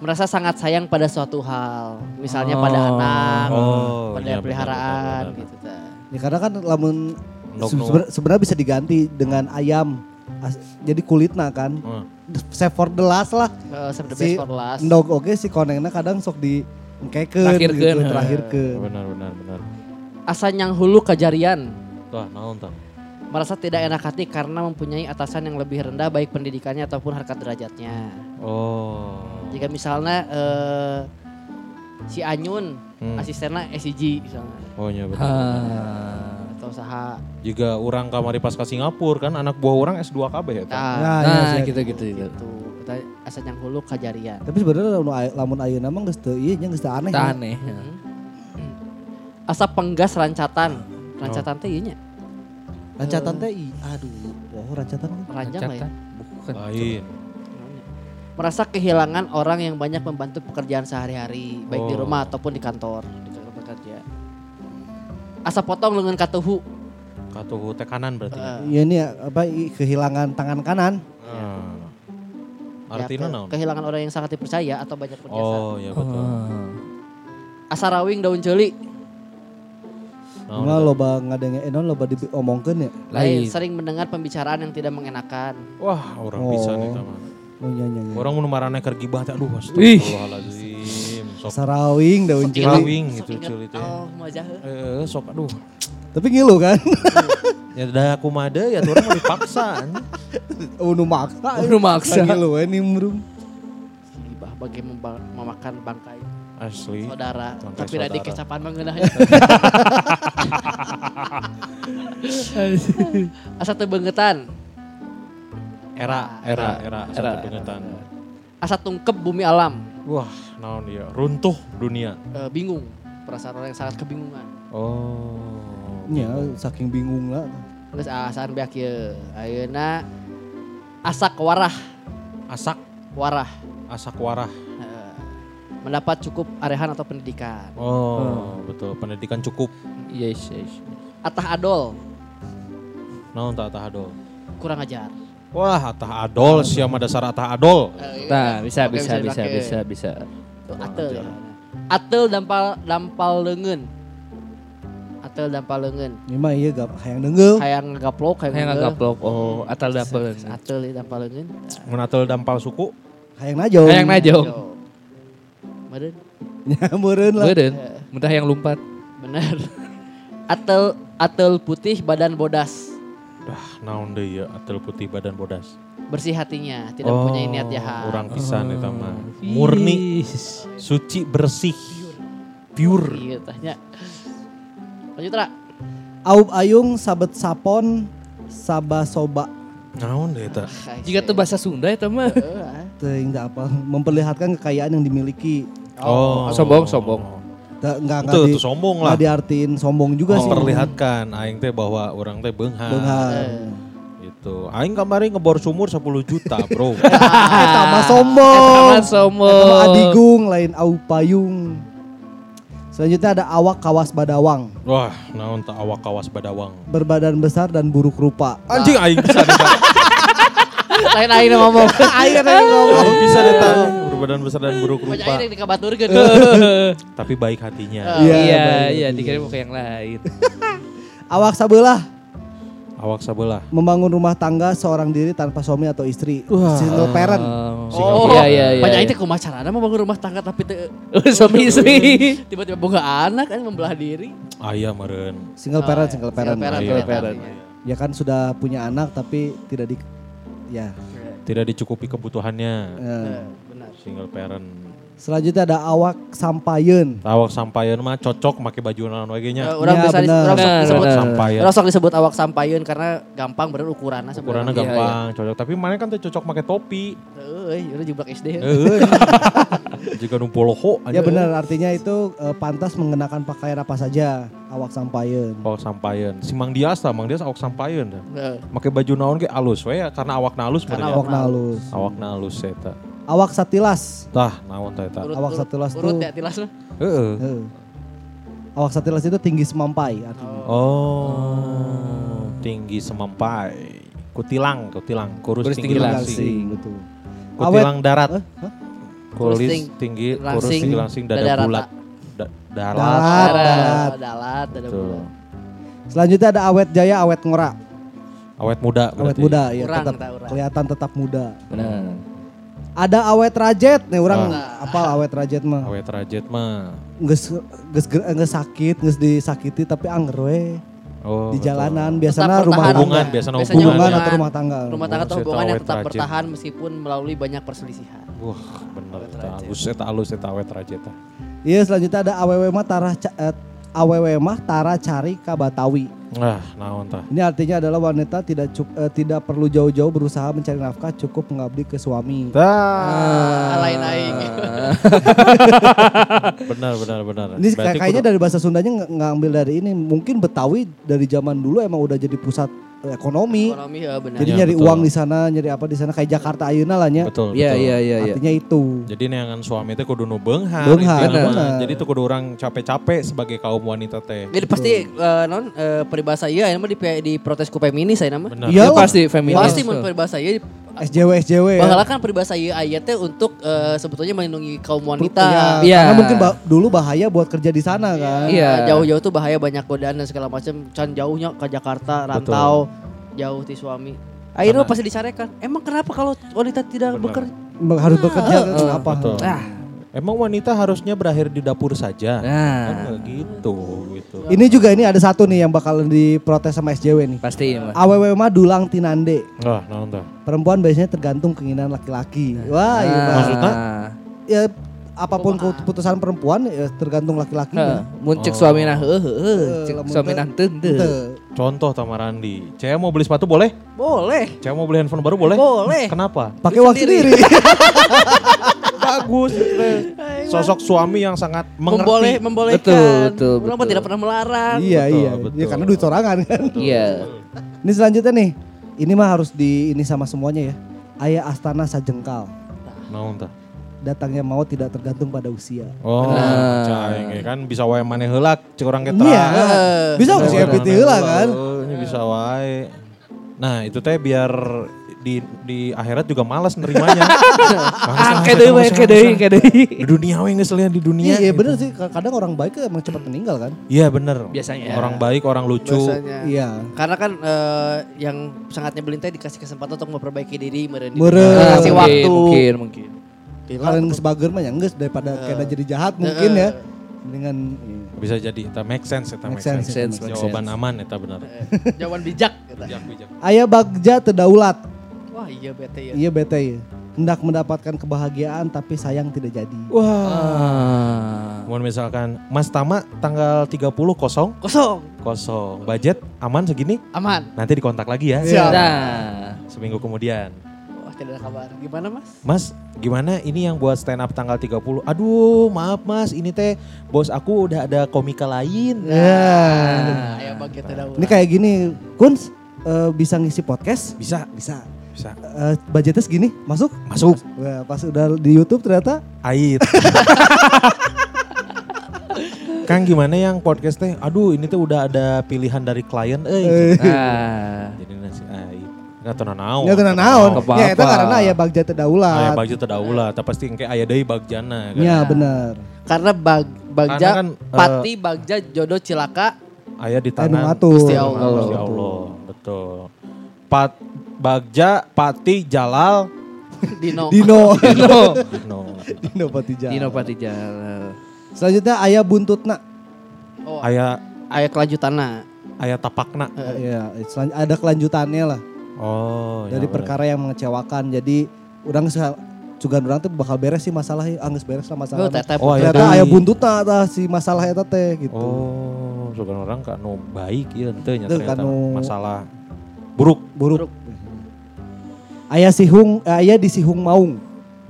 Merasa sangat sayang pada suatu hal. Misalnya pada
Oh.
anak,
Oh,
pada
iya,
peliharaan
benar, benar.
gitu. tah.
Ya karena kan lamun
Endog
sebenarnya bisa diganti dengan ayam. As- Jadi kulitna kan.
Hmm.
Save for the last lah.
Eh, save the
Si
best for last.
Ndog oke si konengna kadang sok di
Terakhirkeun,
gitu,
heh.
terakhirkeun.
Benar benar benar.
Asa nyang hulu kejarian.
Tah, naon tah?
Merasa tidak enak hati karena mempunyai atasan yang lebih rendah baik pendidikannya ataupun harkat derajatnya.
Oh.
Jika misalnya eh, si Anyun
Hmm.
asistennya SCG misalnya
Oh iya benar.
Ah.
atau saha.
Jika orang kamari pas ke Singapura kan anak buah orang S2 KB ya. tah?
Nah,
Nah, ya,
Nah,
sih.
gitu gitu gitu.
itu kita asa nyang hulu kejarian.
Tapi sebenarnya lamun ay- lamun ayeuna mah geus teu ieu nya geus teu aneh. Ya.
aneh.
Asa penggas rancatan. Rancatan teh ieu nya.
Rancatan teh i- aduh, oh rancatan.
Ranjang lah ya.
Bukan.
Lain.
Merasa kehilangan orang yang banyak membantu pekerjaan sehari-hari, baik di
Oh.
rumah ataupun di kantor, di tempat kerja. Asa potong lengan katuhu.
Katuhu teh kanan berarti.
Eh,
Iya ini apa kehilangan tangan kanan.
Ya,
Artinya
ke-
naon?
Kehilangan orang yang sangat dipercaya atau banyak berjasa.
Oh iya betul.
Ah.
Asa rawing daun celi.
Nah, loba ngadenge eh non loba diomongkeun ya.
Lain
Lain.
sering mendengar pembicaraan yang tidak mengenakan.
Wah, orang
Oh.
bisa nih mah.
Oh iya iya. iya.
Orang mun marane keur gibah teh aduh
Ih.
astagfirullahalazim. Sok
Sarawing daun cili.
Rawing
Sok
gitu cili teh.
Oh, majah.
Eh, sok aduh.
Tapi ngilu kan.
Ya dah aku made ya tuh orang mau dipaksa. anjing.
Oh nu maksa.
Oh, nu maksa.
Ngilu we nimbrung.
Gibah bagi memakan bangkai
Asli.
saudara. Tapi tadi kecapan mengenahnya. Asa tebengetan.
Era, era, era,
Era.
era. pengetan.
Asa tungkep bumi alam.
Wah, naon dia? Runtuh dunia.
Eh, bingung. Perasaan orang yang sangat kebingungan.
Oh.
Ya saking bingung lah.
Terus asaan beak ieu. Ayeuna asak warah,
Asak,
warah.
asak warah.
Mendapat cukup arehan atau pendidikan.
Oh, betul. Pendidikan cukup.
Yes, yes.
Atah adol,
Naon tak tah adol.
kurang ajar.
Wah, atah adol, siapa dasar atah adol.
Nah, bisa
Oke,
bisa bisa
dipakai.
bisa bisa.
Tuh, atel ya. Atel dampal dampal leungeun. Atel dampal leungeun.
Ini mah iya gak hayang dengeul.
Hayang ngagaplok, hayang ngeungeul.
ngagaplok. Oh, atal dapel.
Atel dampal leungeun.
Mun atel dampal suku,
Hayang najong.
Hayang najong.
Yo. Meureun.
Ya meureun lah.
Beureun. Muntah yang lompat.
Bener. Atel atel putih badan bodas.
dah naon deui ya atel putih badan bodas.
Bersih hatinya, tidak mempunyai niat jahat.
Orang pisan eta mah. Murni,
Is.
suci, bersih. Pure.
Iya tanya. Lanjut Ra.
Aub ayung sabet sapon sabasoba.
Naon deh eta?
Jika tuh bahasa Sunda ya mah.
Teuing da apa memperlihatkan kekayaan yang dimiliki.
Oh,
Sombong, sombong.
Da, enggak enggak
Itu,
di,
itu sombong
enggak
lah.
diartiin sombong juga sih.
Memperlihatkan aing teh bahwa orang teh beunghar.
Beunghar.
Gitu. Aing kamari ngebor sumur 10 juta, Bro.
Eta mah sombong.
Taman sombong.
Eta mah adigung lain au payung. Selanjutnya ada awak kawas badawang,
Wah, naon tak awak kawas badawang.
berbadan besar dan buruk rupa.
Anjing aing bisa.
Lain nu ngomong.
Ada yang ngomong.
Bisa tak. Berbadan besar dan buruk
Banyak
rupa.
aing dikabaturkeun.
Tapi baik hatinya.
Iya,
Iya, iya dikirim ke yang lain.
Awak sabelah
Awak sebelah.
membangun rumah tangga seorang diri tanpa suami atau istri. Single parent.
Oh, iya iya iya.
Banyak aing teh kumaha carana mau bangun rumah tangga tapi teu
suami istri.
tiba-tiba boga anak kan membelah diri.
Ayah meren.
Single parent, single parent.
Single parent,
Iya.
single
parent.
Ya kan sudah punya anak tapi tidak di ya.
Tidak dicukupi kebutuhannya.
eh.
Benar.
Single parent.
Selanjutnya ada awak sampayeun.
Awak sampayan mah cocok make baju naon we nya.
Eh, Orang
Ya,
dis- orang sok
Benar,
disebut
benar.
Sampayan.
orang sok disebut awak sampayun karena gampang bener ukurannya
Ukurannya gampang, cocok. Tapi mana kan teh cocok make topi.
Euy, udah jebak SD.
Heeh. Jika nu poloho
Ya benar artinya itu eh, pantas mengenakan pakaian apa saja awak sampayeun.
Awak sampayan. Si Mang Dias lah, Mang Dias awak sampayan dah.
Heeh.
Make baju naon ge alus we ya karena awak halus
Karena
bener
Awak nalus.
Awak halus eta.
Awak satilas.
Tah, naon teh eta.
Urut-
Awak
urut-
satilas
urut
tuh.
ya tilas mah.
Heeh.
Heeh. Awak satilas itu tinggi semampai artinya.
Oh, tinggi semampai. Kutilang, kutilang, kurus,
Kurus
tinggi,
tinggi
langsing.
Betul.
Kutilang darat.
Eh?
Kulis
Kurus,
tinggi, kurus
langsing,
tinggi langsing, dada, bulat. Da, darat.
Darat.
Darat, dalat, dada bulat.
Selanjutnya ada awet jaya, awet ngora.
Awet muda
Awet
berarti.
muda ya
Urang,
tetap
urang.
kelihatan tetap muda.
Benar.
Ada awet rajet nih orang
Ah.
apa awet rajet mah.
Awet rajet mah.
Geus geus geus sakit, geus disakiti tapi anger we.
Oh,
di
betul.
jalanan
Tetap
biasanya rumah
bertahan.
Hubungan,
tangga.
biasanya hubungan.
hubungan atau rumah tangga.
Rumah tangga atau hubungan yang tetap bertahan meskipun melalui banyak perselisihan.
Wah, bener eta halus eta halus eta awet rajet tah.
Iya selanjutnya ada awewe mah tara ca- eh, awewe mah tara cari ka Batawi.
Nah, naon tah?
Ini artinya adalah wanita tidak cuk- eh, tidak perlu jauh-jauh berusaha mencari nafkah cukup mengabdi ke suami.
Tah.
Lain aing.
Benar benar benar.
Ini
Berarti
kayaknya
kudu-
dari bahasa Sundanya nggak ngambil dari ini. Mungkin Betawi dari zaman dulu emang udah jadi pusat ekonomi.
Ekonomi ya benar.
Jadi
Iya,
nyari
betul.
uang di sana, nyari apa di sana kayak Jakarta ayeuna lah nya.
betul
Iya
betul.
iya iya iya.
Artinya itu.
Jadi neangan suami teh kudu nu beunghar.
Benar.
Jadi tuh kudu orang capek-capek sebagai kaum wanita teh.
Jadi pasti eh, non eh, peribahasa iya ini mah di di protes ku feminis saya nama.
Benar.
Iya
Ya,
lah.
pasti feminis.
Pasti mun peribahasa iya
SJW SJW ya.
Bahkan kan peribahasa iya ayatnya untuk eh, sebetulnya melindungi kaum wanita.
Iya,
Iya.
Karena mungkin ba- dulu bahaya buat kerja di sana kan.
Iya.
Jauh-jauh tuh bahaya banyak godaan dan segala macam. Can jauhnya ke Jakarta, rantau, jauh ti suami. Akhirnya pasti dicarekan. Emang kenapa kalau wanita tidak bekerja?
Harus bekerja kan,
Eh,
kenapa?
Betul.
Ah.
Emang wanita harusnya berakhir di dapur saja. Kan
Nah,
nggak gitu gitu.
Ini juga ini ada satu nih yang bakal diprotes sama SJW nih.
pasti Mas.
Awewe mah dulang tinande.
Wah, naon tah?
Perempuan biasanya tergantung keinginan laki-laki. Wah, iya. Bang.
Maksudnya?
Ya apa pun keputusan perempuan ya tergantung laki-laki.
Heeh, mun cek suami nah heuh heuh, cek
lamun
suami nah.
Contoh Tamarandi. Cewek mau beli sepatu boleh?
Boleh.
Cewek mau beli handphone baru boleh?
Boleh.
Kenapa?
Pakai uang sendiri.
Bagus. Sosok suami yang sangat
Memboleh,
mengerti.
membolehkan.
Betul, betul,
Orang
betul.
tidak pernah melarang.
iya,
Betul,
iya.
betul.
Ya karena duit sorangan kan.
Iya.
Ini selanjutnya nih. Ini mah harus di ini sama semuanya ya. Ayah Astana Sajengkal.
Naon tah?
Datangnya mau tidak tergantung pada usia.
Oh,
Benar.
cai kan bisa wae maneh heula cek urang kita.
Iya. Bisa usia PT heula kan.
Oh, ini bisa wae. Nah, itu teh biar di di akhirat juga malas nerimanya.
Ah, deui, kayak deui.
Di dunia geus lihat di dunia.
Iya, iya bener sih. Kadang orang baik emang cepat meninggal kan.
Iya bener.
Biasanya.
Orang baik, orang lucu.
Biasanya.
Iya.
Karena kan eh, yang sangat nyebelin teh dikasih kesempatan untuk memperbaiki diri, Kasih
mungkin,
waktu.
Mungkin, mungkin.
Kalian geus bager mah ya geus daripada kena jadi jahat mungkin ya. Dengan iya.
Bisa jadi eta make sense eta
Make
make,
sense,
sense.
sense.
Jawaban aman eta benar.
Jawaban bijak. gitu.
Bijak bijak.
Ayah Bagja terdaulat.
Wah iya bete ya.
Iya bete ya. Hendak mendapatkan kebahagiaan tapi sayang tidak jadi.
Wah.
Ah.
Mau misalkan Mas Tama tanggal 30 kosong,
Kosong.
kosong. Budget aman segini?
Aman.
Nanti dikontak lagi ya.
Siap.
Nah,
Seminggu kemudian.
Wah tidak ada kabar. Gimana mas?
Mas, gimana ini yang buat stand up tanggal 30? Aduh, maaf Mas, ini teh bos aku udah ada komika lain.
Ya.
Nah, Ayo bagi tidak
Ini kayak gini, Kuns eh, bisa ngisi podcast?
Bisa,
Bisa.
Bisa.
Eh, budgetnya segini, masuk?
Masuk.
Wah, pas udah di YouTube ternyata
Ait. Kang gimana yang podcast teh? Aduh, ini tuh udah ada pilihan dari klien
Eh.
euy.
nah.
Jadi nasi ait. Enggak tahu naon.
Ya tenan naon. Ya itu karena ya bagja teu
Aya
daulat.
bagja teu daulah, tapi pasti engke aya deui bagjana kan.
Ya benar.
Karena bag, bagja,
Karena kan, eh,
pati, bagja, jodoh, cilaka.
Aya di
Anu
tangan.
Gusti Allah.
Gusti Allah. Betul. Pat Bagja, Pati, Jalal,
Dino.
Dino.
Dino.
Dino.
Dino Patijal.
Dino Patijal.
Selanjutnya ayah buntutna.
Oh,
Aya
ayah kelanjutannya.
aya tapakna.
Ya, selan- ada kelanjutannya lah
Oh,
dari
ya
perkara yang mengecewakan. Jadi orang juga orang tuh bakal beres sih masalahnya, anggus beres lah
Oh,
masalah.
tetep.
Oh, aya
Ternyata ayah buntutna tah si masalah eta teh gitu.
Oh, sugan orang kan nu baik ternyata
kanu-
masalah buruk.
Buruk. Ayah sihung, ayah di sihung maung.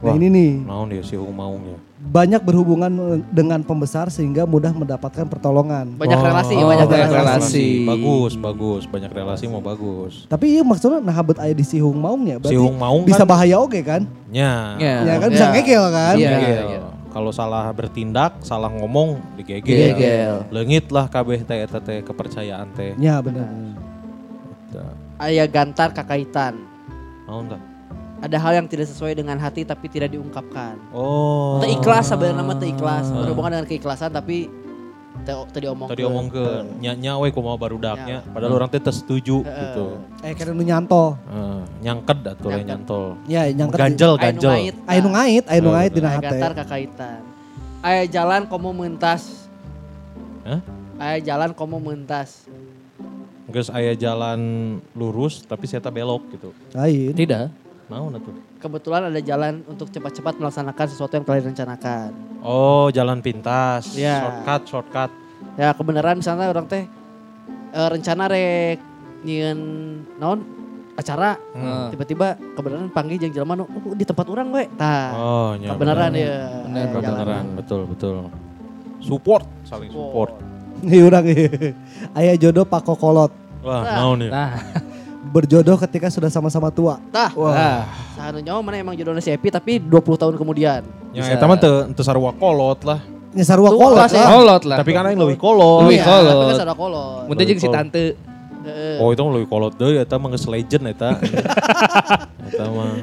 Nah
Wah.
ini nih
Naon dia si Maung ya.
banyak berhubungan dengan pembesar sehingga mudah mendapatkan pertolongan.
Banyak relasi,
Oh,
banyak
banyak
relasi.
relasi.
Bagus, bagus. Banyak relasi mau bagus.
Tapi iya maksudnya nah habet ayah di sihung maung ya, berarti
Sihung Maung
bisa
kan
bahaya oke kan?
nya.
Ya.
Ya kan bisa
Ya.
ngegel kan?
Iya.
Ngegel. Kalau salah bertindak, salah ngomong digegel.
Gegel.
Leungit lah kabeh teh eta teh kepercayaan teh.
Ya benar.
Tah.
Ayah gantar kakaitan.
Naon tah?
Ada hal yang tidak sesuai dengan hati tapi tidak diungkapkan.
Oh.
Ikhlas sebenarnya nama ikhlas. Berhubungan dengan keikhlasan tapi teu diomongkeun.
Tadi omong ke nya we kumaha barudaknya.
Ya.
Padahal orang teh setuju
Heeh.
gitu.
Eh nu nyanto.
Eh, nyangked atuh
Nyangked.
nyantol.
Ya nyangket.
Ganjel ganjel.
Aya nu ngait, aya nu
Betul,
ngait dina
Ayah
hate.
gantar kakaitan. Ayah jalan komo mentas.
Hah?
Ayah jalan komo mentas.
Geus aya jalan lurus tapi saya belok gitu.
Lain.
Tidak.
Naon atuh?
Kebetulan ada jalan untuk cepat-cepat melaksanakan sesuatu yang kalian rencanakan.
Oh, jalan pintas.
Ya.
Shortcut, shortcut.
Ya kebenaran misalnya orang teh eh, rencana rek nyieun naon acara
Hmm.
tiba-tiba kebenaran panggil jeung jelema nu "Oh, di tempat orang we. Tah.
Oh, nya.
kebenaran
bener.
ya.
Bener,
jalan.
Kebenaran, betul, betul. Support, saling support.
Nih urang ieu. Aya jodoh pakokolot.
Wah,
Nah.
naon ya?
Nah,
Berjodoh ketika sudah sama-sama tua.
Tah.
wah.
Sahanu nyawa mana emang jodohnya si Epi tapi 20 tahun kemudian.
Ya,
Bisa.
eta mah teu teu sarua kolot lah.
Nya sarua
Tua
kolot
sih.
lah.
Kolot lah.
Tapi kan aing leuwih kolot.
Iya,
kolot.
Tapi kan sadar kolot.
Muntah jeung si tante.
Heeh.
Oh, itu mah leuwih kolot deui eta mah geus legend eta. eta mah.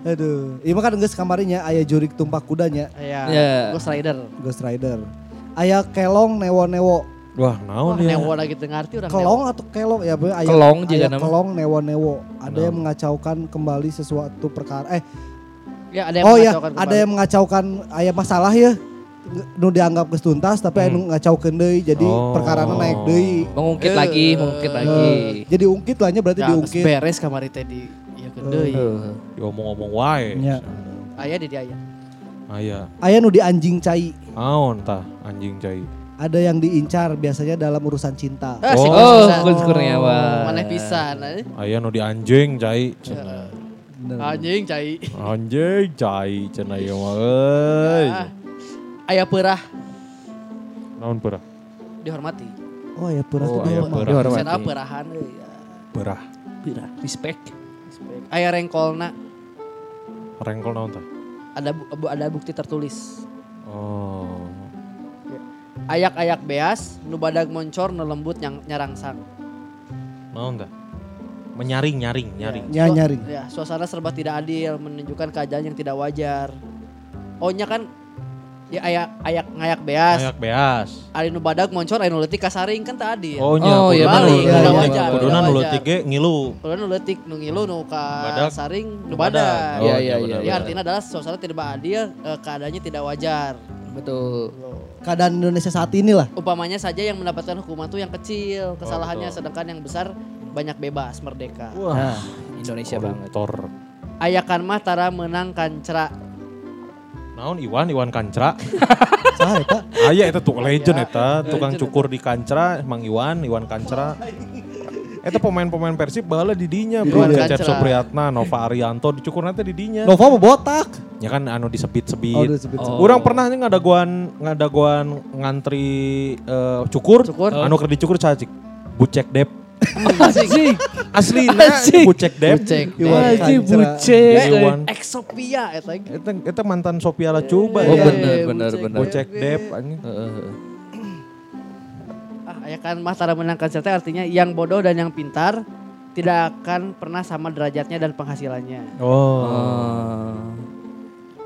Aduh, mah kan geus kamarinya aya jurik tumpak kudanya,
Iya.
Ya.
Ghost Rider.
Ghost Rider. Aya kelong newo-newo.
Wah, naon ya?
newo lagi teu ngarti urang.
Kelong atau kelong ya, Be? Aya
Kelong juga
aya
nama.
kelong newo-newo. Ada
Kenapa?
yang mengacaukan kembali sesuatu perkara. Eh,
Ya, ada yang
oh ya,
mengacaukan
ada
kembali.
yang mengacaukan aya masalah ya. Nu dianggap geus tuntas tapi aya nu ngacaukeun deui jadi
Oh.
perkarana naik deui.
Mengungkit
Eh.
lagi, mengungkit lagi.
Eh, jadi ungkit lah nya berarti
Ya,
diungkit.
beres kamari teh di ieu deui.
Heeh.
Diomong-omong wae.
Ya.
Aya di dia aya.
Aya.
Aya nu di anjing cai.
Naon tah anjing cai.
Ada yang diincar biasanya dalam urusan cinta.
Ah,
Oh.
Oh. Gus Kurniawan.
Maneh pisan. eh.
Aya nu di anjing cai. Cenah.
Bener.
Anjing cai.
Anjing cai cenah ieu mah euy.
Ah. Aya peurah
Naon peurah?
dihormati.
Oh ya pura
Oh,
teh
aya
dihormati.
peurah.
Dihormati.
Sana peurahan euy. ya.
Peurah.
Pira, respect.
Aya rengkolna
Rengkol naon tah?
ada bu- ada bukti tertulis.
Oh.
Ayak-ayak beas, nu badag moncor, nu lembut nyang, nyarangsang.
Naon tah? Menyaring, nyaring, nyaring.
Ya
Su-
nyaring.
Ya, suasana serba tidak adil, menunjukkan keadaan yang tidak wajar. Ohnya kan ya ayak ayak ngayak beas.
Ayak beas.
Ari nu badag moncor, ari nu leutik kasaring kan teu adil.
Oh nya,
Oh, iya,
kuduna
bener.
nu-
Iya,
iya,
wajar,
Kuduna
iya,
nu leutik ge ngilu.
Kalau nu leutik nu ngilu nu ka
Badag.
saring nu badag.
Iya,
Oh,
iya,
benar,
iya.
Ya artinya adalah suasana tidak adil, eh, keadaannya tidak wajar.
Betul.
Keadaan Indonesia saat ini lah.
Umpamanya saja yang mendapatkan hukuman tuh yang kecil, kesalahannya
betul.
sedangkan yang besar banyak bebas merdeka.
Nah, Indonesia banget.
Koruptor.
Ayakan mah tara menang kancra.
Naon Iwan, Iwan Kancra.
Saha eta?
Aya eta tuh legend eta, tukang cukur di Kancra, Mang Iwan, Iwan Kancra. Eta pemain-pemain Persib bahala di dinya, bro.
Iwan
Cecep
Kancra.
Supriyatna, Nova Arianto dicukur nanti di dinya.
Nova mau botak.
Ya kan anu
Oh,
disebit-sebit.
disebit.
Orang pernah nih ngadaguan ngadaguan ngantri eh, cukur,
Cukur.
anu keur dicukur cacik. Bucek dep.
Anjing.
Asli
Anjing.
bucek dep.
Bucek.
Iwan
bucek.
Iwan.
Exopia eta.
Eta eta mantan Sophia Lacuba.
Oh
ya.
bener bener
Bucek.
bener.
Bucek dep anjing.
Heeh, heeh.
Ya kan Matara menangkan serta artinya yang bodoh dan yang pintar tidak akan pernah sama derajatnya dan penghasilannya.
Oh.
Oh.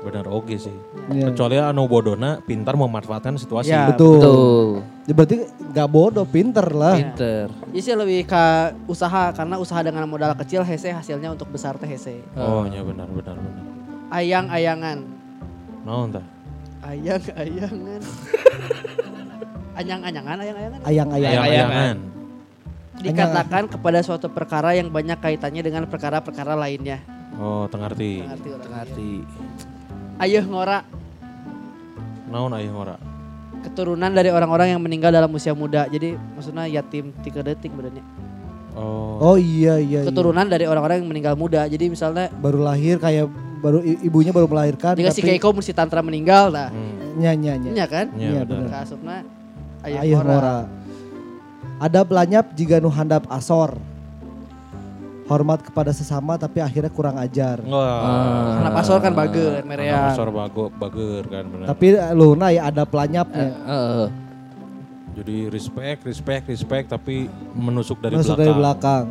Benar oke sih.
Iya.
Kecuali anu bodona pintar memanfaatkan situasi.
Ya.
Betul.
Betul.
Ya, berarti gak bodoh, pinter lah.
Pinter.
Jadi sih lebih ke usaha karena usaha dengan modal kecil hese hasilnya untuk besar teh hese.
Oh, ya benar benar benar.
Ayang-ayangan.
Naon tah?
Ayang-ayangan. Anyang-anyangan, ayang-ayangan.
Ayang-ayang.
Ayang-ayangan.
Dikatakan kepada suatu perkara yang banyak kaitannya dengan perkara-perkara lainnya.
Oh, tengarti.
Ngerti orang.
Ngerti.
Ayeuh ngora,
Naon aya ngora?
keturunan dari orang-orang yang meninggal dalam usia muda. Jadi maksudnya yatim tiga detik badannya.
Oh.
Oh iya iya. iya.
Keturunan dari orang-orang yang meninggal muda. Jadi misalnya
Baru lahir kayak baru ibunya baru melahirkan.
jika si Keiko mesti tantra meninggal nah.
Hmm.
Nyanyi nyanyi.
Iya kan?
Iya
Iya,
benar.
benar.
Kasupna
Ayah
ngora.
Ada belanyap jika nu handap asor. Hormat kepada sesama tapi akhirnya kurang ajar.
Wah.
Anak pasor kan bager, merean.
Pasar bago bager kan benar.
Tapi lu nah ya ada pelanyapnya.
Heeh.
Jadi respect, respect, respect tapi menusuk dari
Masuk
belakang.
dari belakang.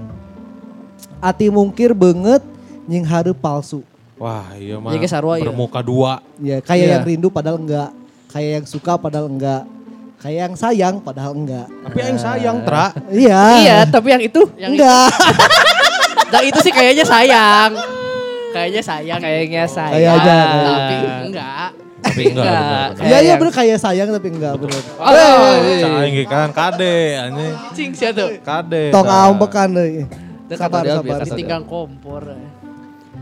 Ati mungkir banget nying hareup palsu.
Wah, iya mah.
Iya, sarua, iya.
bermuka dua.
Ya, kayak
Iya.
yang rindu padahal enggak. Kayak yang suka padahal enggak. Kayak yang sayang padahal enggak.
Tapi yang sayang, Tra.
Iya.
Iya, tapi yang itu
Yang
enggak.
Nah itu sih kayaknya sayang. Kayaknya sayang.
kayaknya saya.
Kayaknya,
Tapi enggak.
Tapi enggak.
Iya iya bener kayak sayang tapi enggak bener.
Oh, iya.
Cai ge kan kade anjing.
Cing sih tuh.
Kade.
Tong ambekan deui.
Teu
Sabar sabar.
biasa.
Tinggang kompor.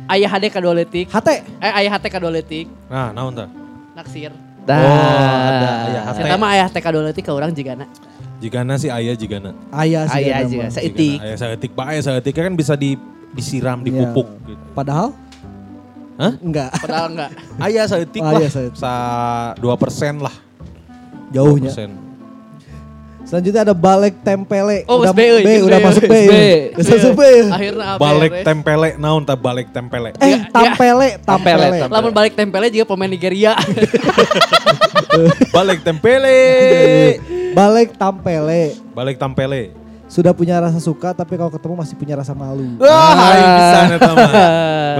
Ayah hade kadoletik.
Hate.
Eh ayah hate kadoletik.
Nah, naon tah?
Naksir.
Dah.
Oh, ada.
Saya mah ayah teh kadoletik ke orang jigana.
Jigana sih aya jigana.
Ayah sih.
Ayah
ada
juga,
mah.
Seetik.
Aya saeutik bae saeutik kan bisa di disiram, dipupuk gitu.
Padahal
Hah?
enggak.
Padahal enggak.
Aya saeutik
Oh,
lah.
aya saeutik.
Sa 2% lah.
Jauhnya.
2%.
Selanjutnya ada balik tempele.
Oh,
udah
euy.
B, udah masuk B. Udah masuk B.
Akhirnya apa?
Balik tempele naon tah balik tempele.
Eh, tampele, tampele.
Tampele,
Lamun balik tempelnya juga pemain Nigeria.
Balik tempele.
Balik tampele.
Balik tampele.
Sudah punya rasa suka tapi kalau ketemu masih punya rasa malu.
Wah, aing bisa mah.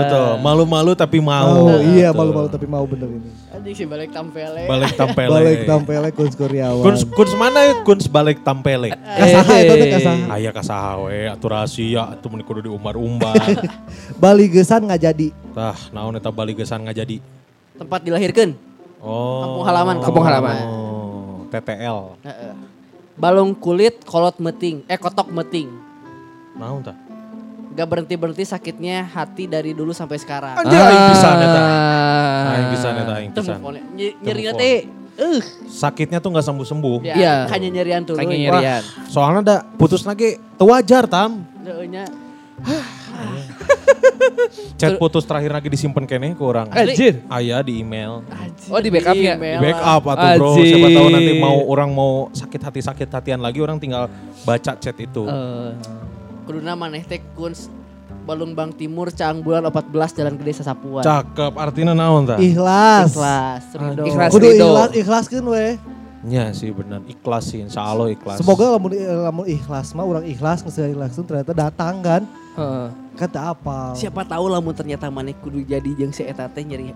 Betul, malu-malu tapi mau.
Oh, iya malu-malu tapi mau bener ini.
Anjing sih balik tempelnya.
Balik tampele.
Balik tampele Kunz Kuryawan.
Kuns kuns mana ya? Kuns balik tampele.
Kasaha itu teh kasaha.
Aya kasaha we atuh rahasia atuh mun kudu diumbar-umbar.
Bali gesan nggak jadi.
Tah, naon eta bali gesan ngajadi.
Tempat dilahirkan.
Oh.
Kampung halaman,
kampung halaman.
Oh, TTL.
Heeh. Balung kulit kolot meting. Eh kotok meting.
Naon tah?
Gak berhenti-berhenti sakitnya hati dari dulu sampai sekarang.
Anjir aing pisan eta.
Ah.
Aing pisan eta aing
Itu
pisan.
move on-nya. Ny- Nyeri teh. Eh,
Sakitnya tuh nggak sembuh-sembuh.
ya,
Iya.
hanya nyerian tuh.
Kayaknya nyerian.
Soalnya ada putus lagi wajar tam.
Nya
Chat putus terakhir lagi disimpan kene ke orang.
Anjir.
Aya di email.
Oh, di backup ya?
Di backup atau bro, siapa tahu nanti mau orang mau sakit hati sakit hatian lagi orang tinggal baca chat itu.
Eh,
Kuduna maneh teh kuns Balung Bang Timur Caang Bulan 14 Jalan Gede Sasapuan.
Cakep, artinya naon tah?
Ikhlas.
Ikhlas. Ridho.
Ikhlas.
Kudu
Ridho.
ikhlas, ikhlaskeun we.
Ya sih benar, ikhlas sih, insya Allah ikhlas.
Semoga lamun lamun ikhlas mah orang ikhlas geus ikhlas ternyata datang kan.
heeh.
Kata apa?
Siapa tahu lamun ternyata maneh kudu jadi jeung si eta teh nyeri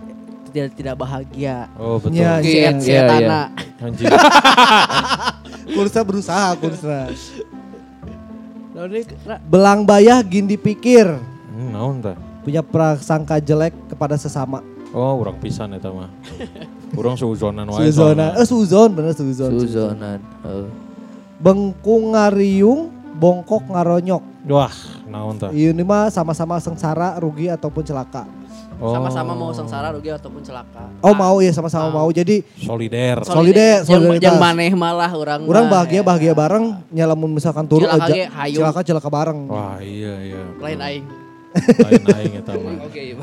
tidak tidak bahagia.
Oh betul.
Iya,
Si
Iya,
et si
iya,
etana.
Anjir.
Kursa berusaha kursa.
Ra,
Belang bayah gin dipikir.
Hmm?
Punya prasangka jelek kepada sesama.
Oh, orang pisan eta mah. Urang suuzonan wae.
Suzona.
soalnya.
Eh suzon bener suzon.
Suzonan. Heeh.
Bengkung ngariung bongkok ngaronyok.
Wah, naon tah?
Ini mah sama-sama sengsara, rugi ataupun celaka.
Oh.
Sama-sama mau sengsara rugi ataupun celaka.
Oh mau ya sama-sama mau. Jadi
solider.
Solider,
Yang,
solidaritas.
yang maneh malah orang
orang bahagia bahagia bareng, nyalamun misalkan turun aja,
ge, hayu.
cilaka cilaka bareng.
Wah, iya iya.
lain aing.
Lain aing eta mah.
Oke, iya.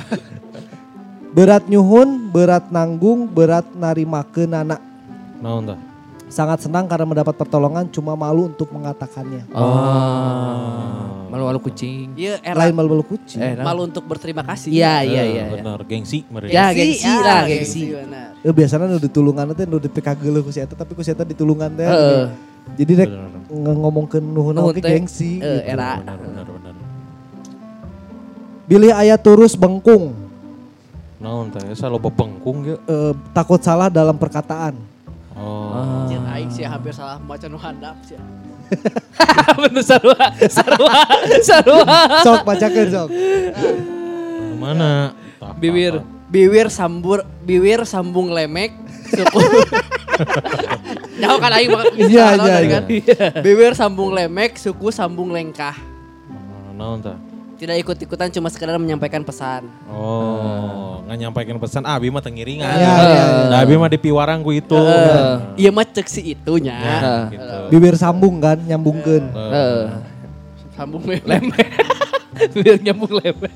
Berat nyuhun, berat nanggung, berat narimakeun anak.
Naon tah?
Sangat senang karena mendapat pertolongan, cuma malu untuk mengatakannya.
Oh. Malu-malu kucing.
Iya era
Lain malu-malu kucing.
Eh,
malu untuk berterima kasih.
Iya, iya,
Eh,
iya. iya.
Benar, gengsi mereka.
Ya, gengsi lah, gengsi.
benar.
Eh, biasanya nu ditulungan teh nu dipikageuleuh ku si eta tapi ku si eta ditulungan teh.
Heeh.
Jadi rek nge- ngomongkeun nuhun
teh,
gengsi.
eh,
gitu.
era.
Benar benar benar.
Bilih aya turus bengkung,
Naon teh? Esa loba bengkung ge.
eh, takut salah dalam perkataan.
Oh.
Anjir aing sih hampir salah maca nu handap sih.
Bener sarua, sarua, sarua.
Sok bacakeun sok.
Mana?
Bibir.
tah,
Biwir sambur biwir sambung lemek suku. Jauh kan aing
Iya, iya,
tadi
iya.
kan? Biwir sambung lemek, suku sambung lengkah.
Naon tah?
Tidak ikut-ikutan cuma sekedar menyampaikan pesan.
Oh, nggak nyampaikan pesan Abi mah tengiringan.
Iya, iya,
Nah, Abi mah di piwarang ku itu.
Iya mah cek si itunya.
Ya, gitu.
Bibir sambung kan, nyambungkeun.
Heeh.
Sambung lemek.
Lemek. Biar nyambung lemek.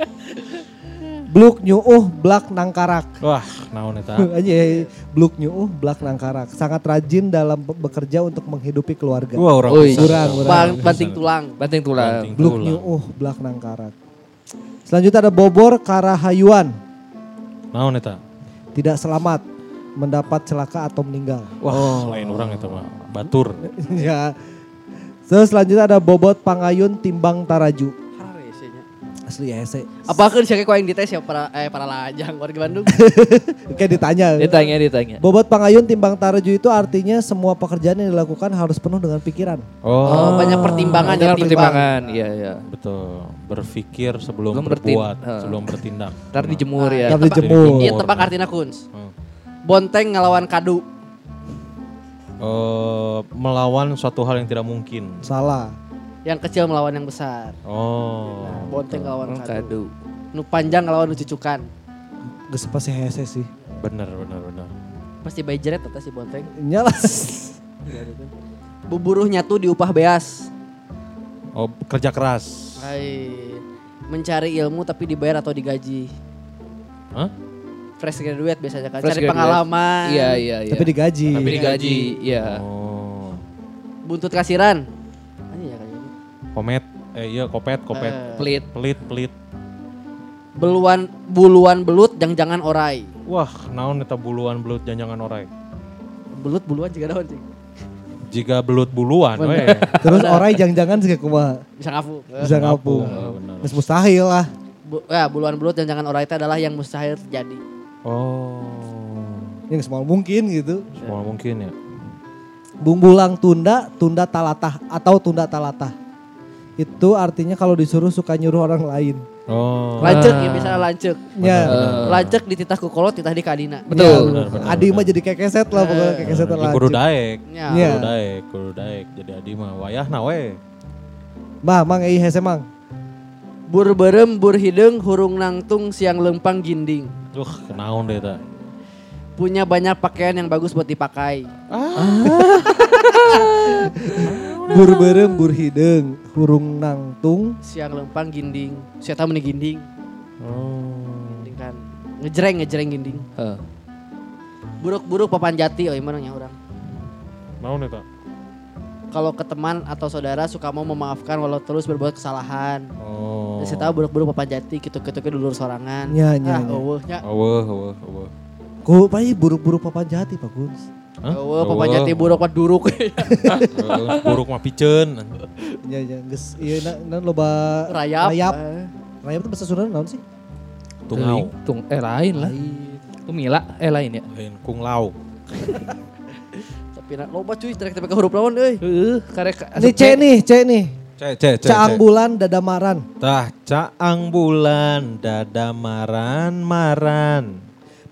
Bluk nyuuh blak nangkarak.
Wah, naon eta?
Aja bluk nyuuh blak nangkarak. Sangat rajin dalam be- bekerja untuk menghidupi keluarga.
Gua orang pisan.
Urang, urang.
Bang, banting tulang.
Banting tulang.
Banting
Bluk
tulang.
nyuuh blak nangkarak. Selanjutnya ada bobor karahayuan.
Naon eta?
Tidak selamat mendapat celaka atau meninggal.
Wah, lain orang eta mah. Batur.
ya. So, selanjutnya ada bobot pangayun timbang taraju. Asli ya hese.
Apakah disangka kau yang dites ya para eh para lajang warga Bandung?
Kayak ditanya.
Ditanya, ditanya.
Bobot pangayun timbang taraju itu artinya semua pekerjaan yang dilakukan harus penuh dengan pikiran.
Oh,
Oh,
banyak pertimbangan yang timbang.
pertimbangan, iya, iya.
betul. Berpikir sebelum
Belum bertin-
berbuat,
eh.
sebelum bertindak.
Ntar dijemur ya.
Ntar dijemur.
Iya tebak artinya kuns.
Hmm.
Bonteng ngelawan kadu.
Eh, melawan suatu hal yang tidak mungkin.
Salah.
Yang kecil melawan yang besar.
Oh.
Bonteng ngelawan
Orang
kadu.
kado.
Nu panjang ngelawan nu cucukan.
Gak pasti hese sih.
Benar, benar, benar.
Pasti bayi jeret atau si bonteng.
Nyala.
Buburuh nyatu diupah beas.
Oh, kerja keras.
Hai. Mencari ilmu tapi dibayar atau digaji.
Hah?
Fresh graduate biasanya kan.
Fresh
Cari
graduate.
pengalaman.
Iya, iya, iya.
Tapi digaji.
Tapi digaji, iya.
Oh.
Buntut kasiran.
Komet. Eh iya, kopet, kopet.
Eh,
Pelit.
Pelit, pelit.
Beluan buluan belut jangan-jangan orai.
Wah, naon eta buluan belut jangan orai.
Belut buluan juga daun sih.
Jika belut buluan, we.
Terus orai jangan-jangan sih kumaha
Bisa ngapu.
bisa ngapung.
Oh, benar.
Terus mustahil lah.
Bu, ya, buluan belut jangan-jangan orai itu adalah yang mustahil terjadi.
Oh.
Yang semua mungkin gitu.
Semua mungkin ya.
Bumbulang tunda, tunda talatah atau tunda talatah. Itu artinya kalau disuruh suka nyuruh orang lain.
Oh.
Lancek ya bisa lancek.
Ya.
Lancek di titah ku kolot, titah di kadina.
Betul.
Benar, benar,
Adi mah jadi kekeset lah pokoknya kekeset
Ya,
lah.
kudu daek.
Ya.
Iya.
Kudu daek, kudu daek. Jadi adi mah wayah na we.
Mah, mang ei hese mang.
Bur berem, bur hidung, hurung nangtung, siang lempang ginding.
Duh, kenaon deh ta.
Punya banyak pakaian yang bagus buat dipakai.
Bur berem, bur hidung, hurung nangtung.
Siang lempang ginding. Siapa meni ginding?
Oh.
Ginding kan. Ngejreng, ngejreng ginding.
Heeh.
Buruk-buruk papan jati, oh gimana ya orang.
Naon eta?
Kalau ke teman atau saudara suka mau memaafkan walau terus berbuat kesalahan.
Oh.
Saya tahu buruk-buruk papan jati, gitu-gitu ke dulur sorangan.
Nya, nya,
ah,
nya.
Aweh, aweh, aweh.
Ku pai buruk-buruk papan jati Pak Gus.
Hah?
Eueuh, papan
Eueuh.
jati buruk mah duruk.
Heeh, Buruk mah piceun.
Ya ya geus ieu na, na loba
Rayap.
Rayap.
Eh,
Rayap itu bahasa Sunda naon sih?
Tungau.
Tung, eh lain lah. Tumila, eh lain ya.
Lain kung lau.
Tapi na loba cuy, trek tapi ke huruf lawan euy.
Heeh, karek
Ini C nih, C nih.
Cek, cek, cek.
Caang
cek.
bulan dadamaran.
Tah, caang bulan, dada maran, maran.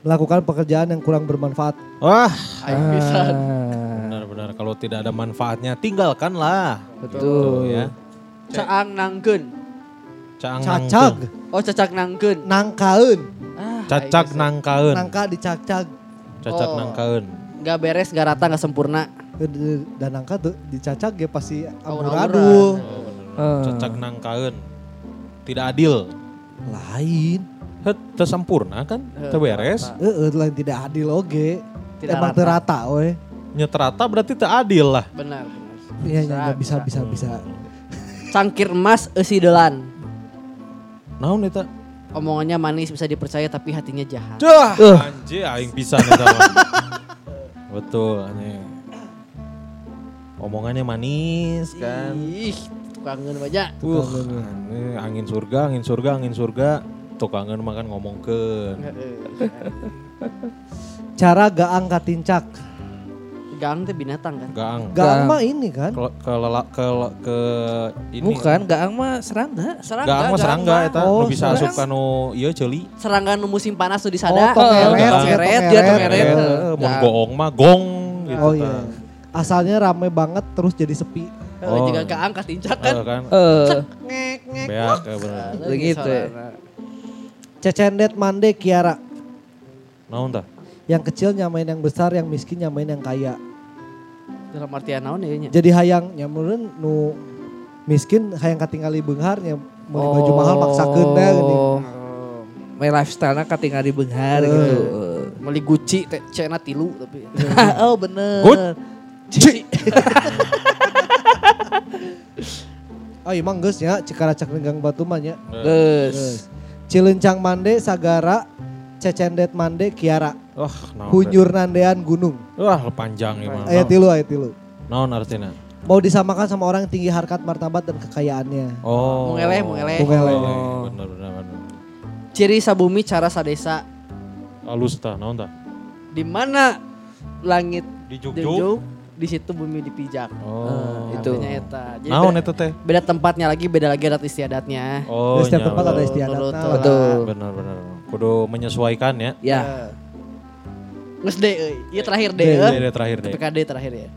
Melakukan pekerjaan yang kurang bermanfaat.
Wah,
pisan.
benar-benar kalau tidak ada manfaatnya tinggalkanlah.
Betul.
Gitu ya.
Caang nangkeun.
Caang
Cacag,
Oh cacak nangkeun.
nangkaeun,
Ah,
Cacag nangkaeun.
nangka dicacag.
Cacag
Oh.
nangkaeun.
Gak beres, gak rata, gak sempurna.
Dan nangka tuh dicacag ya pasti amburadul.
Eh.
Cacag nangkaeun. Tidak adil.
Lain.
Sampurna kan?
Eh,
Teu beres.
rata.
Heeh, lain tidak adil oge.
Tidak
Emang
rata.
teu rata we.
Nyeterata berarti teu adil lah.
Benar.
Iya, iya, iya, bisa, bisa, bisa.
Cangkir emas esi delan.
Naon eta?
Omongannya manis bisa dipercaya tapi hatinya jahat.
Dah,
Uh.
anjir aing pisan eta mah. Betul anjing. Omongannya manis kan.
Ih, tukangan banyak.
Uh, angin surga, angin surga, angin surga. Tukangan makan ngomongkeun.
Cara gaang katincak.
Gang teh binatang kan?
Gaang.
Gaang
Gaang.
mah ini kan.
Ke ke ke ke ini.
Bukan, gaang mah serangga.
Serangga,
Gaang mah serangga eta
Oh,
nu bisa asup
serangga.
ka nu ieu ceuli.
Serangga nu musim panas tuh di
Oh,
sana.
tongeret,
Gaang.
dia
tongeret.
Gaang.
mun goong mah gong gitu.
Oh iya. Asalnya rame banget terus jadi sepi.
Oh.
Jika keangkat tincak
kan.
kan.
kan.
Eh,
Ngek ngek.
Beak bener.
Begitu ya.
Cecendet mande Kiara.
Naon tah?
Yang kecil nyamain yang besar, yang miskin nyamain yang kaya.
Dalam artian naon ya nya?
Jadi hayang nyamureun nu miskin hayang katingali beunghar nya meuli baju mahal maksakeun da geuning.
Oh. My lifestyle-nya katingal di benghar
Eh.
gitu.
Meli Gucci teh cenah tilu tapi.
oh bener.
Good.
Oh iya mah geus nya cikaracak renggang batu mah nya.
Geus.
Cilencang mande Sagara, cecendet mande Kiara.
Wah, naon?
Hunyur nandean gunung.
Wah, panjang ieu mah.
Ayat tilu, ayat tilu.
Naon artinya?
Mau disamakan sama orang yang tinggi harkat, martabat, dan kekayaannya.
Oh.
Mungeleh, mungeleh.
Mungeleh.
Oh. Bener, bener, bener.
Ciri sabumi cara sadesa.
Halus tah, naon tah?
Di mana langit
Dijuk-juk.
dijuk, di situ bumi dipijak.
Oh.
itu.
Artinya eta. Jadi
Naon
beda,
eta teh?
beda tempatnya lagi, beda lagi adat istiadatnya.
Oh,
Di setiap
nya,
tempat ada
betul.
istiadatnya.
Betul.
Betul.
Bener, bener. Kudu menyesuaikan ya.
Ya.
Eh. Nges D, euy. Ieu terakhir D,
D,
euy.
Ini terakhir deh.
PKD terakhir ya.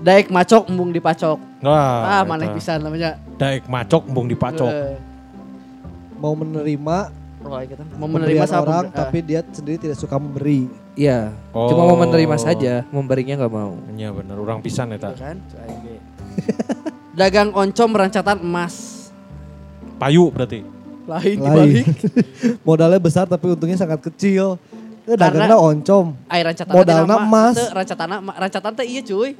Daek macok embung dipacok.
Wah,
ah, maneh
eta.
pisan namanya.
Daek macok bung dipacok.
Eh,
Mau menerima
oh, gitu. Mau menerima
orang,
pember-
tapi dia sendiri tidak suka memberi.
Iya.
Oh.
Cuma mau menerima saja, memberinya nggak mau.
Iya bener, orang pisan
ah,
eta.
kan? Dagang oncom rancatan emas.
Payu berarti.
Lain
Lain.
dibalik.
Modalnya besar tapi untungnya sangat kecil. Eh,
Karena-
dagangnya oncom.
Air rancatan
Modalna emas.
Rancatan rancatan teh iya cuy.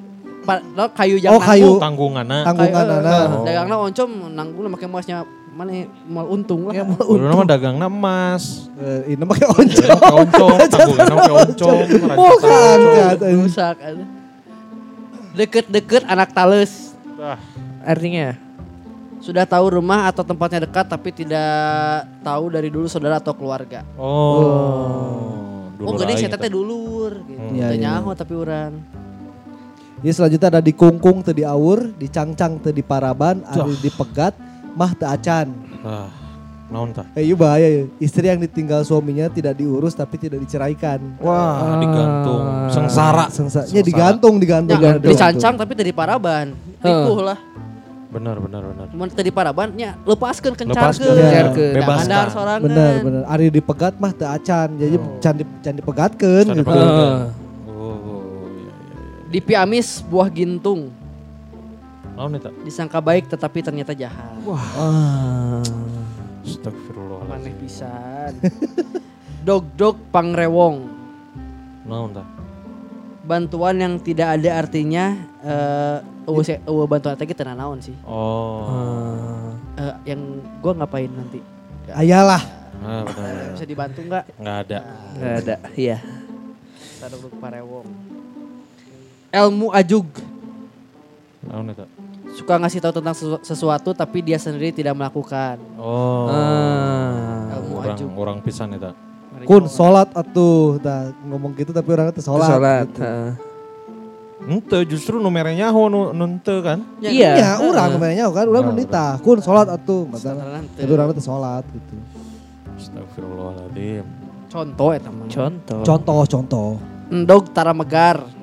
Pa, no, kayu yang
Oh, kayu.
Tanggunganna.
Tanggungan anak.
Oh.
Dagangna oncom nanggung make emasnya mana mal untung lah.
Ya, mau
Kudu nama dagangna emas.
Eh, ini pakai oncom.
Pakai oncom, tanggunganna pakai oncom.
Bukan.
Rusak. Deket-deket anak tales.
Dah.
Artinya?
Sudah tahu rumah atau tempatnya dekat tapi tidak tahu dari dulu saudara atau keluarga.
Oh.
oh gede saya teh dulur gitu.
Hmm.
Iya, iya.
nyaho tapi orang.
Ya selanjutnya ada di kungkung teu di awur, di cangcang teu di paraban, ari di pegat, mah teu acan.
Ah, naon tah?
Eh iya bahaya ya. Istri yang ditinggal suaminya tidak diurus tapi tidak diceraikan.
Wah, digantung. Sengsara.
Sengsanya digantung, digantung.
Ya,
digantung.
dicancang tapi dari paraban. Ripuh lah.
Benar, benar, benar.
Mun tadi paraban nya lepaskeun
Lepaskeun.
kencarkeun.
Ya.
Kencarkeun.
Bebaskan.
Sorangan.
Bener bener. Ari dipegat mah teu acan. Jadi can di can dipegatkeun gitu.
dipegatkeun.
Di Piamis buah gintung.
Naon eta?
Disangka baik tetapi ternyata jahat.
Ah.
Astagfirullahaladzim.
Maneh pisan. Dog-dog pangrewong.
Naon tah?
Bantuan yang tidak ada artinya eh se- eueuh bantuan teh kita naon sih.
Oh.
Eh, yang gua ngapain nanti?
Ayalah.
Ah, benar, benar.
Bisa dibantu nggak?
Nggak ada.
Nggak ada. Iya.
Dog-dog pangrewong. Ilmu ajug.
Naon eta?
Suka ngasih tahu tentang sesu- sesuatu tapi dia sendiri tidak melakukan.
Oh.
Ah.
Ilmu
orang
ajug.
orang pisan eta.
Mari
Kun sholat atuh. Tah ngomong gitu tapi orangnya teu sholat.
Sholat.
gitu.
Ente justru nu mere nyaho nu nu henteu kan.
Ya,
Iya.
Iya, urang namanya kan, urang
Nah,
menita. Kun sholat atuh. Tapi orangnya teu sholat gitu.
Astagfirullahaladzim.
Contoh eta mah.
Contoh.
Contoh, contoh.
Endog tara megar.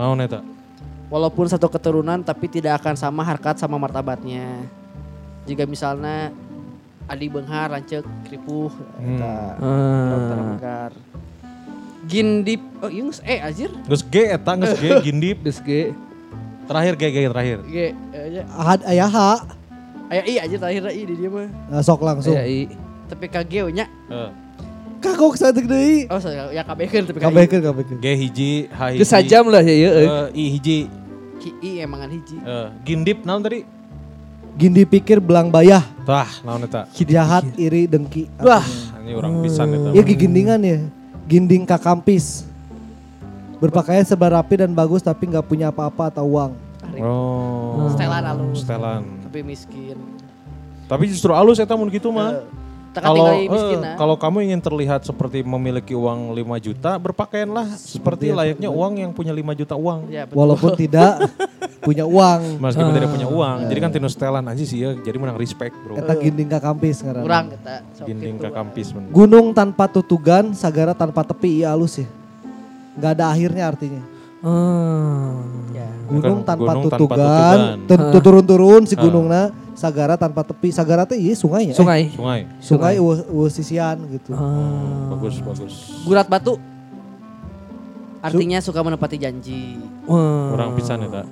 Naon eta?
Walaupun satu keturunan tapi tidak akan sama harkat sama martabatnya. Jika misalnya Adi Benghar, Rancek, Kripuh,
Hmm.
eta
Ah.
dokter Benghar. Gindip, oh iya geus eh anjir.
Geus G eta geus G gindip.
Geus ge.
Terakhir G G terakhir.
Ge, aja.
Ahad ayah ha.
Aya i aja terakhir i di dia mah.
Nah, sok langsung.
Aya i.
Tapi kage nya.
Eh,
Kagok saeutik deui.
Oh, saya ya kabehkeun tapi
Kabehkeun kabehkeun.
G hiji, H hiji.
Geus sajam lah ya ieu.
Eh, I hiji.
Ki i emangan hiji.
Eh, gindip naon tadi?
Gindi pikir belang bayah,
Tah, naon eta?
jahat, iri, dengki.
Wah, ini orang pisan eta.
Ya gindingan ya. Ginding kakampis. Berpakaian serba rapi dan bagus tapi nggak punya apa-apa atau uang.
Oh.
Setelan alus.
Setelan.
Tapi miskin.
Tapi justru alus eta mun gitu mah. Kalau
tinggal miskin
eh,
nah.
kalau kamu ingin terlihat seperti memiliki uang 5 juta, berpakaianlah seperti layaknya uang yang punya 5 juta uang.
Ya, betul.
Walaupun tidak punya uang.
Meskipun tidak punya uang. Jadi kan tinu setelan aja sih ya, jadi menang respect, Bro.
Eta ginding kakampis ngaranna.
kurang kita.
Ginding
gitu.
ke kampis men.
Gunung tanpa tutugan, sagara tanpa tepi, iya halus ya. Nggak ada akhirnya artinya.
Ah.
Ya.
Gunung tanpa
gunung tanpa
tutugan,
tutugan.
ten- turun-turun si gunungna, sagara tanpa tepi. Sagara teh iya sungai ya.
Sungai.
Sungai.
Eh, sungai eueuh sisian gitu.
Ah.
Bagus, bagus.
Gurat batu. Artinya suka menepati janji.
Wah.
Orang pisan eta.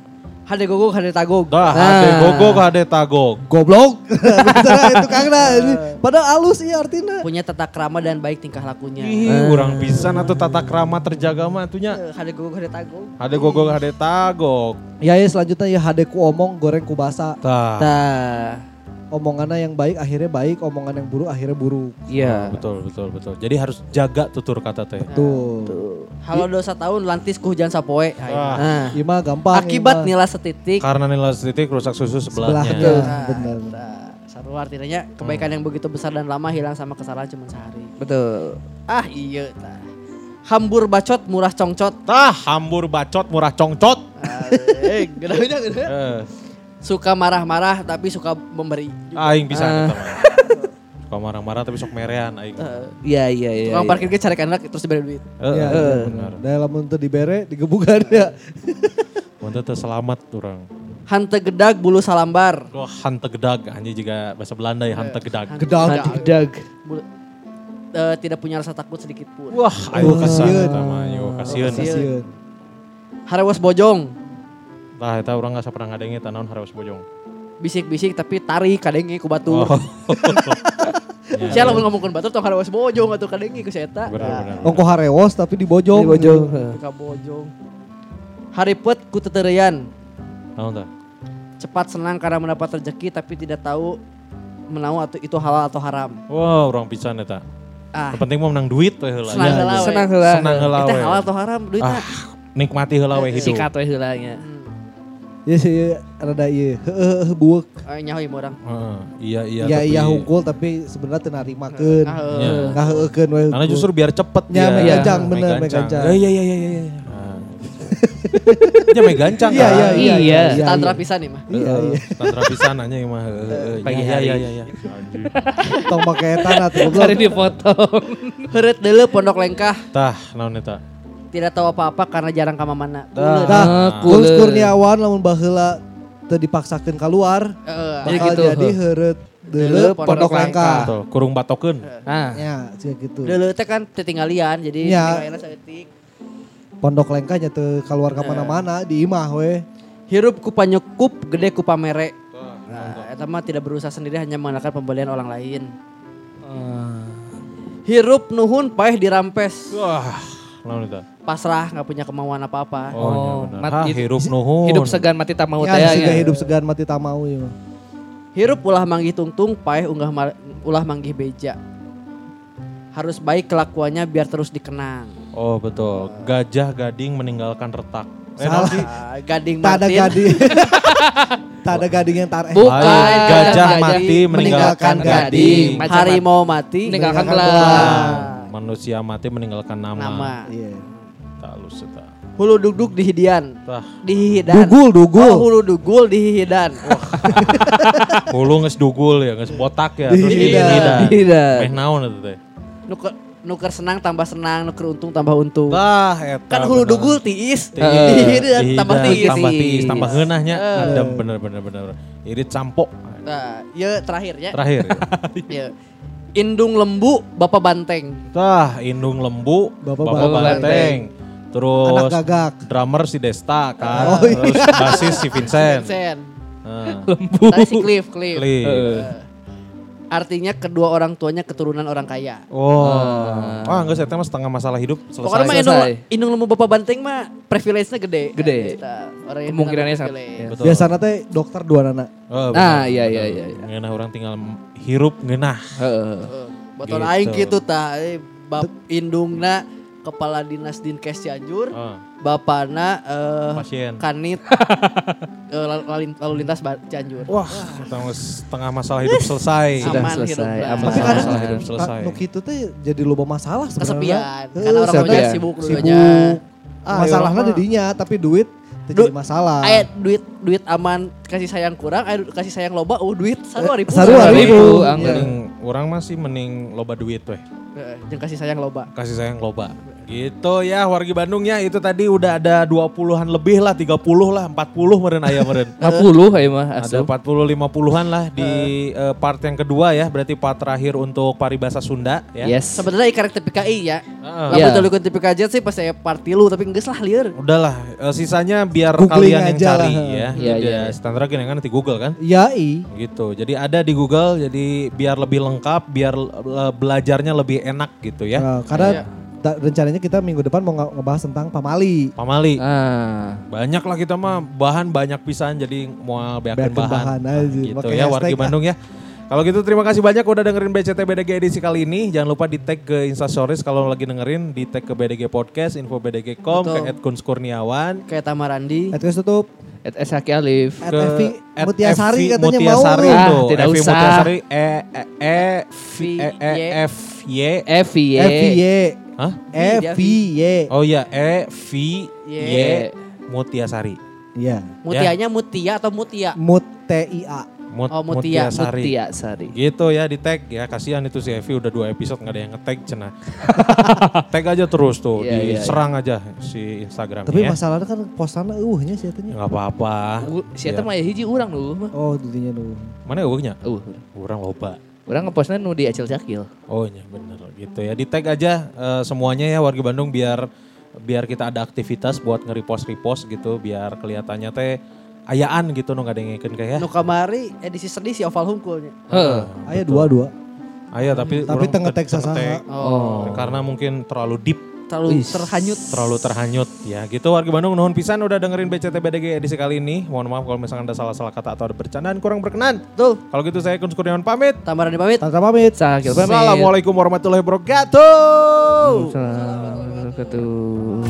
Hade gogok, hade tagog.
Dah,
Nah.
hade gogok, hade tagog.
Goblok. Itu kangna ini. Padahal halus iya artinya.
Punya tata krama dan baik tingkah lakunya.
Ih, orang pisan atau tata krama terjaga mah atunya.
Eh, Hade gogok, hade tagog.
Hade gogok, hade tagog.
Ya ya selanjutnya ya hadeku omong goreng ku basa.
Tah.
Tah.
Omongannya yang baik akhirnya baik, omongan yang buruk akhirnya buruk.
Iya.
Betul, betul, betul. Jadi harus jaga tutur kata teh.
Tuh.
Halo dosa tahun lantis ku hujan sapoe.
Wah.
Nah.
Iya mah gampang.
Akibat
iya
nilai setitik.
Karena nilai titik rusak susu sebelahnya.
Sebelahnya.
Nah,
benar.
nah, Saru artinya kebaikan yang begitu besar dan lama hilang sama kesalahan cuma sehari.
Betul.
Ah iya tah. Hambur bacot murah congcot.
Tah, hambur bacot murah congcot.
Eh, gede gede. Suka marah-marah tapi suka memberi.
aing bisa mah. Suka marah-marah tapi sok merean aing.
Iya iya iya.
Tukang
iya.
parkir ge cari anak terus diberi duit.
Eh,
Iya,
eh,
iya.
benar.
Dalam untuk dibere digebukan ya.
Mun teu selamat urang.
Hante gedag bulu salambar.
Wah, hante gedag anjing juga bahasa Belanda ya hante gedag.
Gedag.
Gedag.
Bulu- eh, tidak punya rasa takut sedikit pun.
Wah, ayo
Oh,
kesan eta mah, ayo. Kasieun.
Harewas bojong.
Tah eta urang nggak pernah ngadenge tanaon harewas bojong.
Bisik-bisik tapi tarik kadenge ku batu.
Oh.
Sia lamun ngomongkeun batu tong harewas bojong atuh kadenge ku eta.
Ongko harewos tapi dibojong.
Di bojong.
Ka bojong. Haripet ku teterian.
Naon tah?
Cepat senang karena mendapat rezeki tapi tidak tahu menau atau itu halal atau haram.
Wah, urang pisan eta.
Ah,
Yang penting mau menang duit we heula.
senang
Ya,
heula we.
Senang heula.
Senang heula
Itu
we.
halal atau haram duitnya.
Ah, nikmati heula we hidup.
Sikat we heula nya.
Hmm.
Ya sih rada iya. Heeh buek.
Eh, nyaho ieu orang.
Heeh, iya iya
Ya
tapi-
iya hungkul tapi sebenarnya teu narimakeun.
Ah,
Iya.
eh.
Ngaheukeun we.
Karena justru biar cepet
Ya,
Iya.
gancang bener gancang.
Iya iya iya iya. iya. Nah. Ya meh gancang
Iya
kan.
iya iya.
Iya.
iya, iya.
pisan nih mah.
Iya iya.
Tantra pisan aja mah. heeh,
Pagi
iya,
hari.
Iya iya iya.
Tong make tanah tuh
Hari
goblok.
dipotong.
Heureut deuleu pondok lengkah
Tah, naon eta?
Tidak tahu apa-apa karena jarang ka mamana.
Dah.
Tah,
Ah.
Kurniawan lamun baheula teu dipaksakeun keluar.
Heeh.
Jadi
bakal
gitu,
Jadi heureut
Deuleu
deuleu
pondok langka.
kurung batokeun.
Nah.
Ya, gitu.
Deuleu teh kan tetinggalian jadi
Ya.
saeutik.
Pondok lengkanya teu keluar ka mana-mana di imah we.
Hirup ku panyekup, gede ku pamere. Nah, eta mah tidak berusaha sendiri hanya mengandalkan pembelian orang lain. Hirup nuhun paeh dirampes.
Wah?
Pasrah nggak punya kemauan apa-apa.
Oh, iya
Oh,
benar.
mati-
Ah, hirup nuhun.
Hidup segan mati tak mau teh
Ya,
ya.
hidup segan mati tak mau ya.
Hirup ulah manggih tungtung, paeh unggah ulah manggih beja. Harus baik kelakuannya biar terus dikenang.
Oh, betul. Gajah gading meninggalkan retak. Eh,
Salah.
naon sih?
Ah, gading
Tak ada
Martin.
gading. tak ada gading yang tar eh.
Bukan.
Gajah
Gajah
mati meninggalkan
meninggalkan
gading.
Macam-
Harimau mati.
Meninggalkan
Meninggalkan
belang.
Manusia mati meninggalkan nama.
Nama.
Iya.
Tak halus eta.
Hulu dugdug di hidian.
Tah,
Di hidan.
Dugul, dugul.
Oh, hulu dugul di hidan. Wah,
hulu geus dugul ya, geus botak ya.
Di
terus
hidan.
hidan.
Hidan.
Meh naon eta teh?
nuker, nuker senang tambah senang, nuker untung tambah untung.
Tah, eta.
kan hulu
bener.
dugul tiis.
Tiis.
Di hidan
Di
tambah tiis.
Tambah tiis, tambah heunahnya.
Eh.
Adem bener bener bener. Irit campo.
Nah, ya terakhir ya.
Terakhir. ya.
Ya. Indung lembu, bapak banteng.
Tah, Indung Lembu,
Bapak
Bapak,
Banteng.
Banteng. Terus
Anak gagak.
drummer si Desta kan.
Oh, iya.
Terus basis si Vincent.
Vincent.
Nah,
Tadi si Cliff, Cliff.
Cliff.
Eh, Artinya kedua orang tuanya keturunan orang kaya.
Oh, ah enggak saya mah setengah masalah hidup selesai.
Pokoknya mah indung, indung lembu bapak banteng mah privilege-nya gede.
Gede.
Nah, orang yang
Kemungkinannya sangat- ya.
Betul.
Biasanya teh dokter dua nana.
Oh,
Nah, iya, iya, iya, iya.
Ngeunah orang tinggal hirup ngeunah.
Heeh.
Eh, Botol
Gitu.
aing gitu tah. Eh, Bap indungna kepala dinas Dinkes Cianjur,
Oh,
bapana eh,
pasien.
kanit eh, lalu, lintas Cianjur.
Wah, kita setengah masalah hidup selesai.
Sudah
Aman
selesai,
hidup
aman.
Tapi
Masalah hidup selesai.
Nuk itu teh jadi loba masalah sebenarnya.
Kesepian.
Heeh,
Karena orang
ya?
sibuk
Sibuk.
dulunya.
Ah,
Masalahnya
iya,
di dinya tapi duit itu jadi masalah.
Aya duit duit aman kasih sayang kurang, aya du- kasih sayang loba, oh duit sarua ribu.
sarua
ribu.
Mending orang masih mending loba duit weh.
Eh, Jeung kasih sayang loba.
Kasih sayang loba. Gitu ya wargi Bandung ya itu tadi udah ada 20-an lebih lah 30 lah 40 meren ayam meren.
50 ya mah
Ada
asuh.
40 50-an lah di eh, part yang kedua ya berarti part terakhir untuk paribasa Sunda ya.
Yes.
Sebenarnya ikarek TPKI ya.
Heeh.
Lamun
Iya.
teu ikut TPKJ sih pas saya party lu tapi geus lah lieur.
Udahlah eh, sisanya biar
Googling
kalian yang
aja
cari
lah.
ya.
Iya,
Jadi
iya.
ya, standar gini kan di Google kan.
Ya i.
Gitu. Jadi ada di Google jadi biar lebih lengkap, biar belajarnya lebih enak gitu ya.
Nah, karena
Iya.
Rencananya kita minggu depan mau nge- ngebahas tentang pamali.
Pamali.
Ah.
Banyak lah kita mah bahan banyak pisan jadi mau Beakeun bahan.
bahan aja,
gitu
pakai
ya
ah.
Bandung ya. Kalau gitu terima kasih banyak udah dengerin BCT BDG edisi kali ini. Jangan lupa di tag ke Instastories kalau lagi dengerin di tag ke BDG Podcast, info BDG.com, ke. Ed Kuns Kurniawan,
Kayak Tamarandi.
Etkes tutup.
At Esaki Alif.
At
ke
Evi Mutiasari katanya
Mutiasari
mau.
Ah, tidak
Evi
usah.
Mutiasari E E E V E E
Y.
F Y.
F Y.
Hah?
FY.
Oh iya E V Y
Y.
Mutiasari.
Iya.
Mutianya Mutia atau Mutia?
Mut TIA.
Mut,
Oh, Mutia.
Mutiasari.
Mutia Sari.
Gitu ya di tag ya kasihan itu si Evi udah dua episode nggak ada yang nge-tag cenah. tag aja terus tuh,
Iya, iya,
diserang aja si Instagram
Tapi
ya.
masalahnya kan postannya eueuhnya sih
Ya
katanya.
nggak apa-apa.
Siapa
Ya.
mah ya hiji urang nu mah.
Oh, didinya dulu.
Mana eueuhnya?
Uh,
Kurang loba.
Urang ngepostnya nu di Acil Cakil.
Oh iya bener gitu ya. Di tag aja eh, semuanya ya warga Bandung biar biar kita ada aktivitas buat nge-repost repost gitu biar kelihatannya teh ayaan gitu nu yang kayak.
Nu kamari edisi sedih si Oval Hungkulnya.
Heeh.
Aya dua-dua.
Ayo tapi
Tapi tengah tag sasaha.
Oh.
Karena mungkin terlalu deep
terlalu
Is,
terhanyut.
Terlalu terhanyut ya. Gitu warga Bandung nuhun pisan udah dengerin BCTBDG edisi kali ini. Mohon maaf kalau misalkan ada salah-salah kata atau ada bercandaan kurang berkenan.
tuh
Kalau gitu saya Kun Kurniawan pamit.
Tamarani pamit.
Pamit.
Sakil pamit.
Assalamualaikum warahmatullahi wabarakatuh.
Assalamualaikum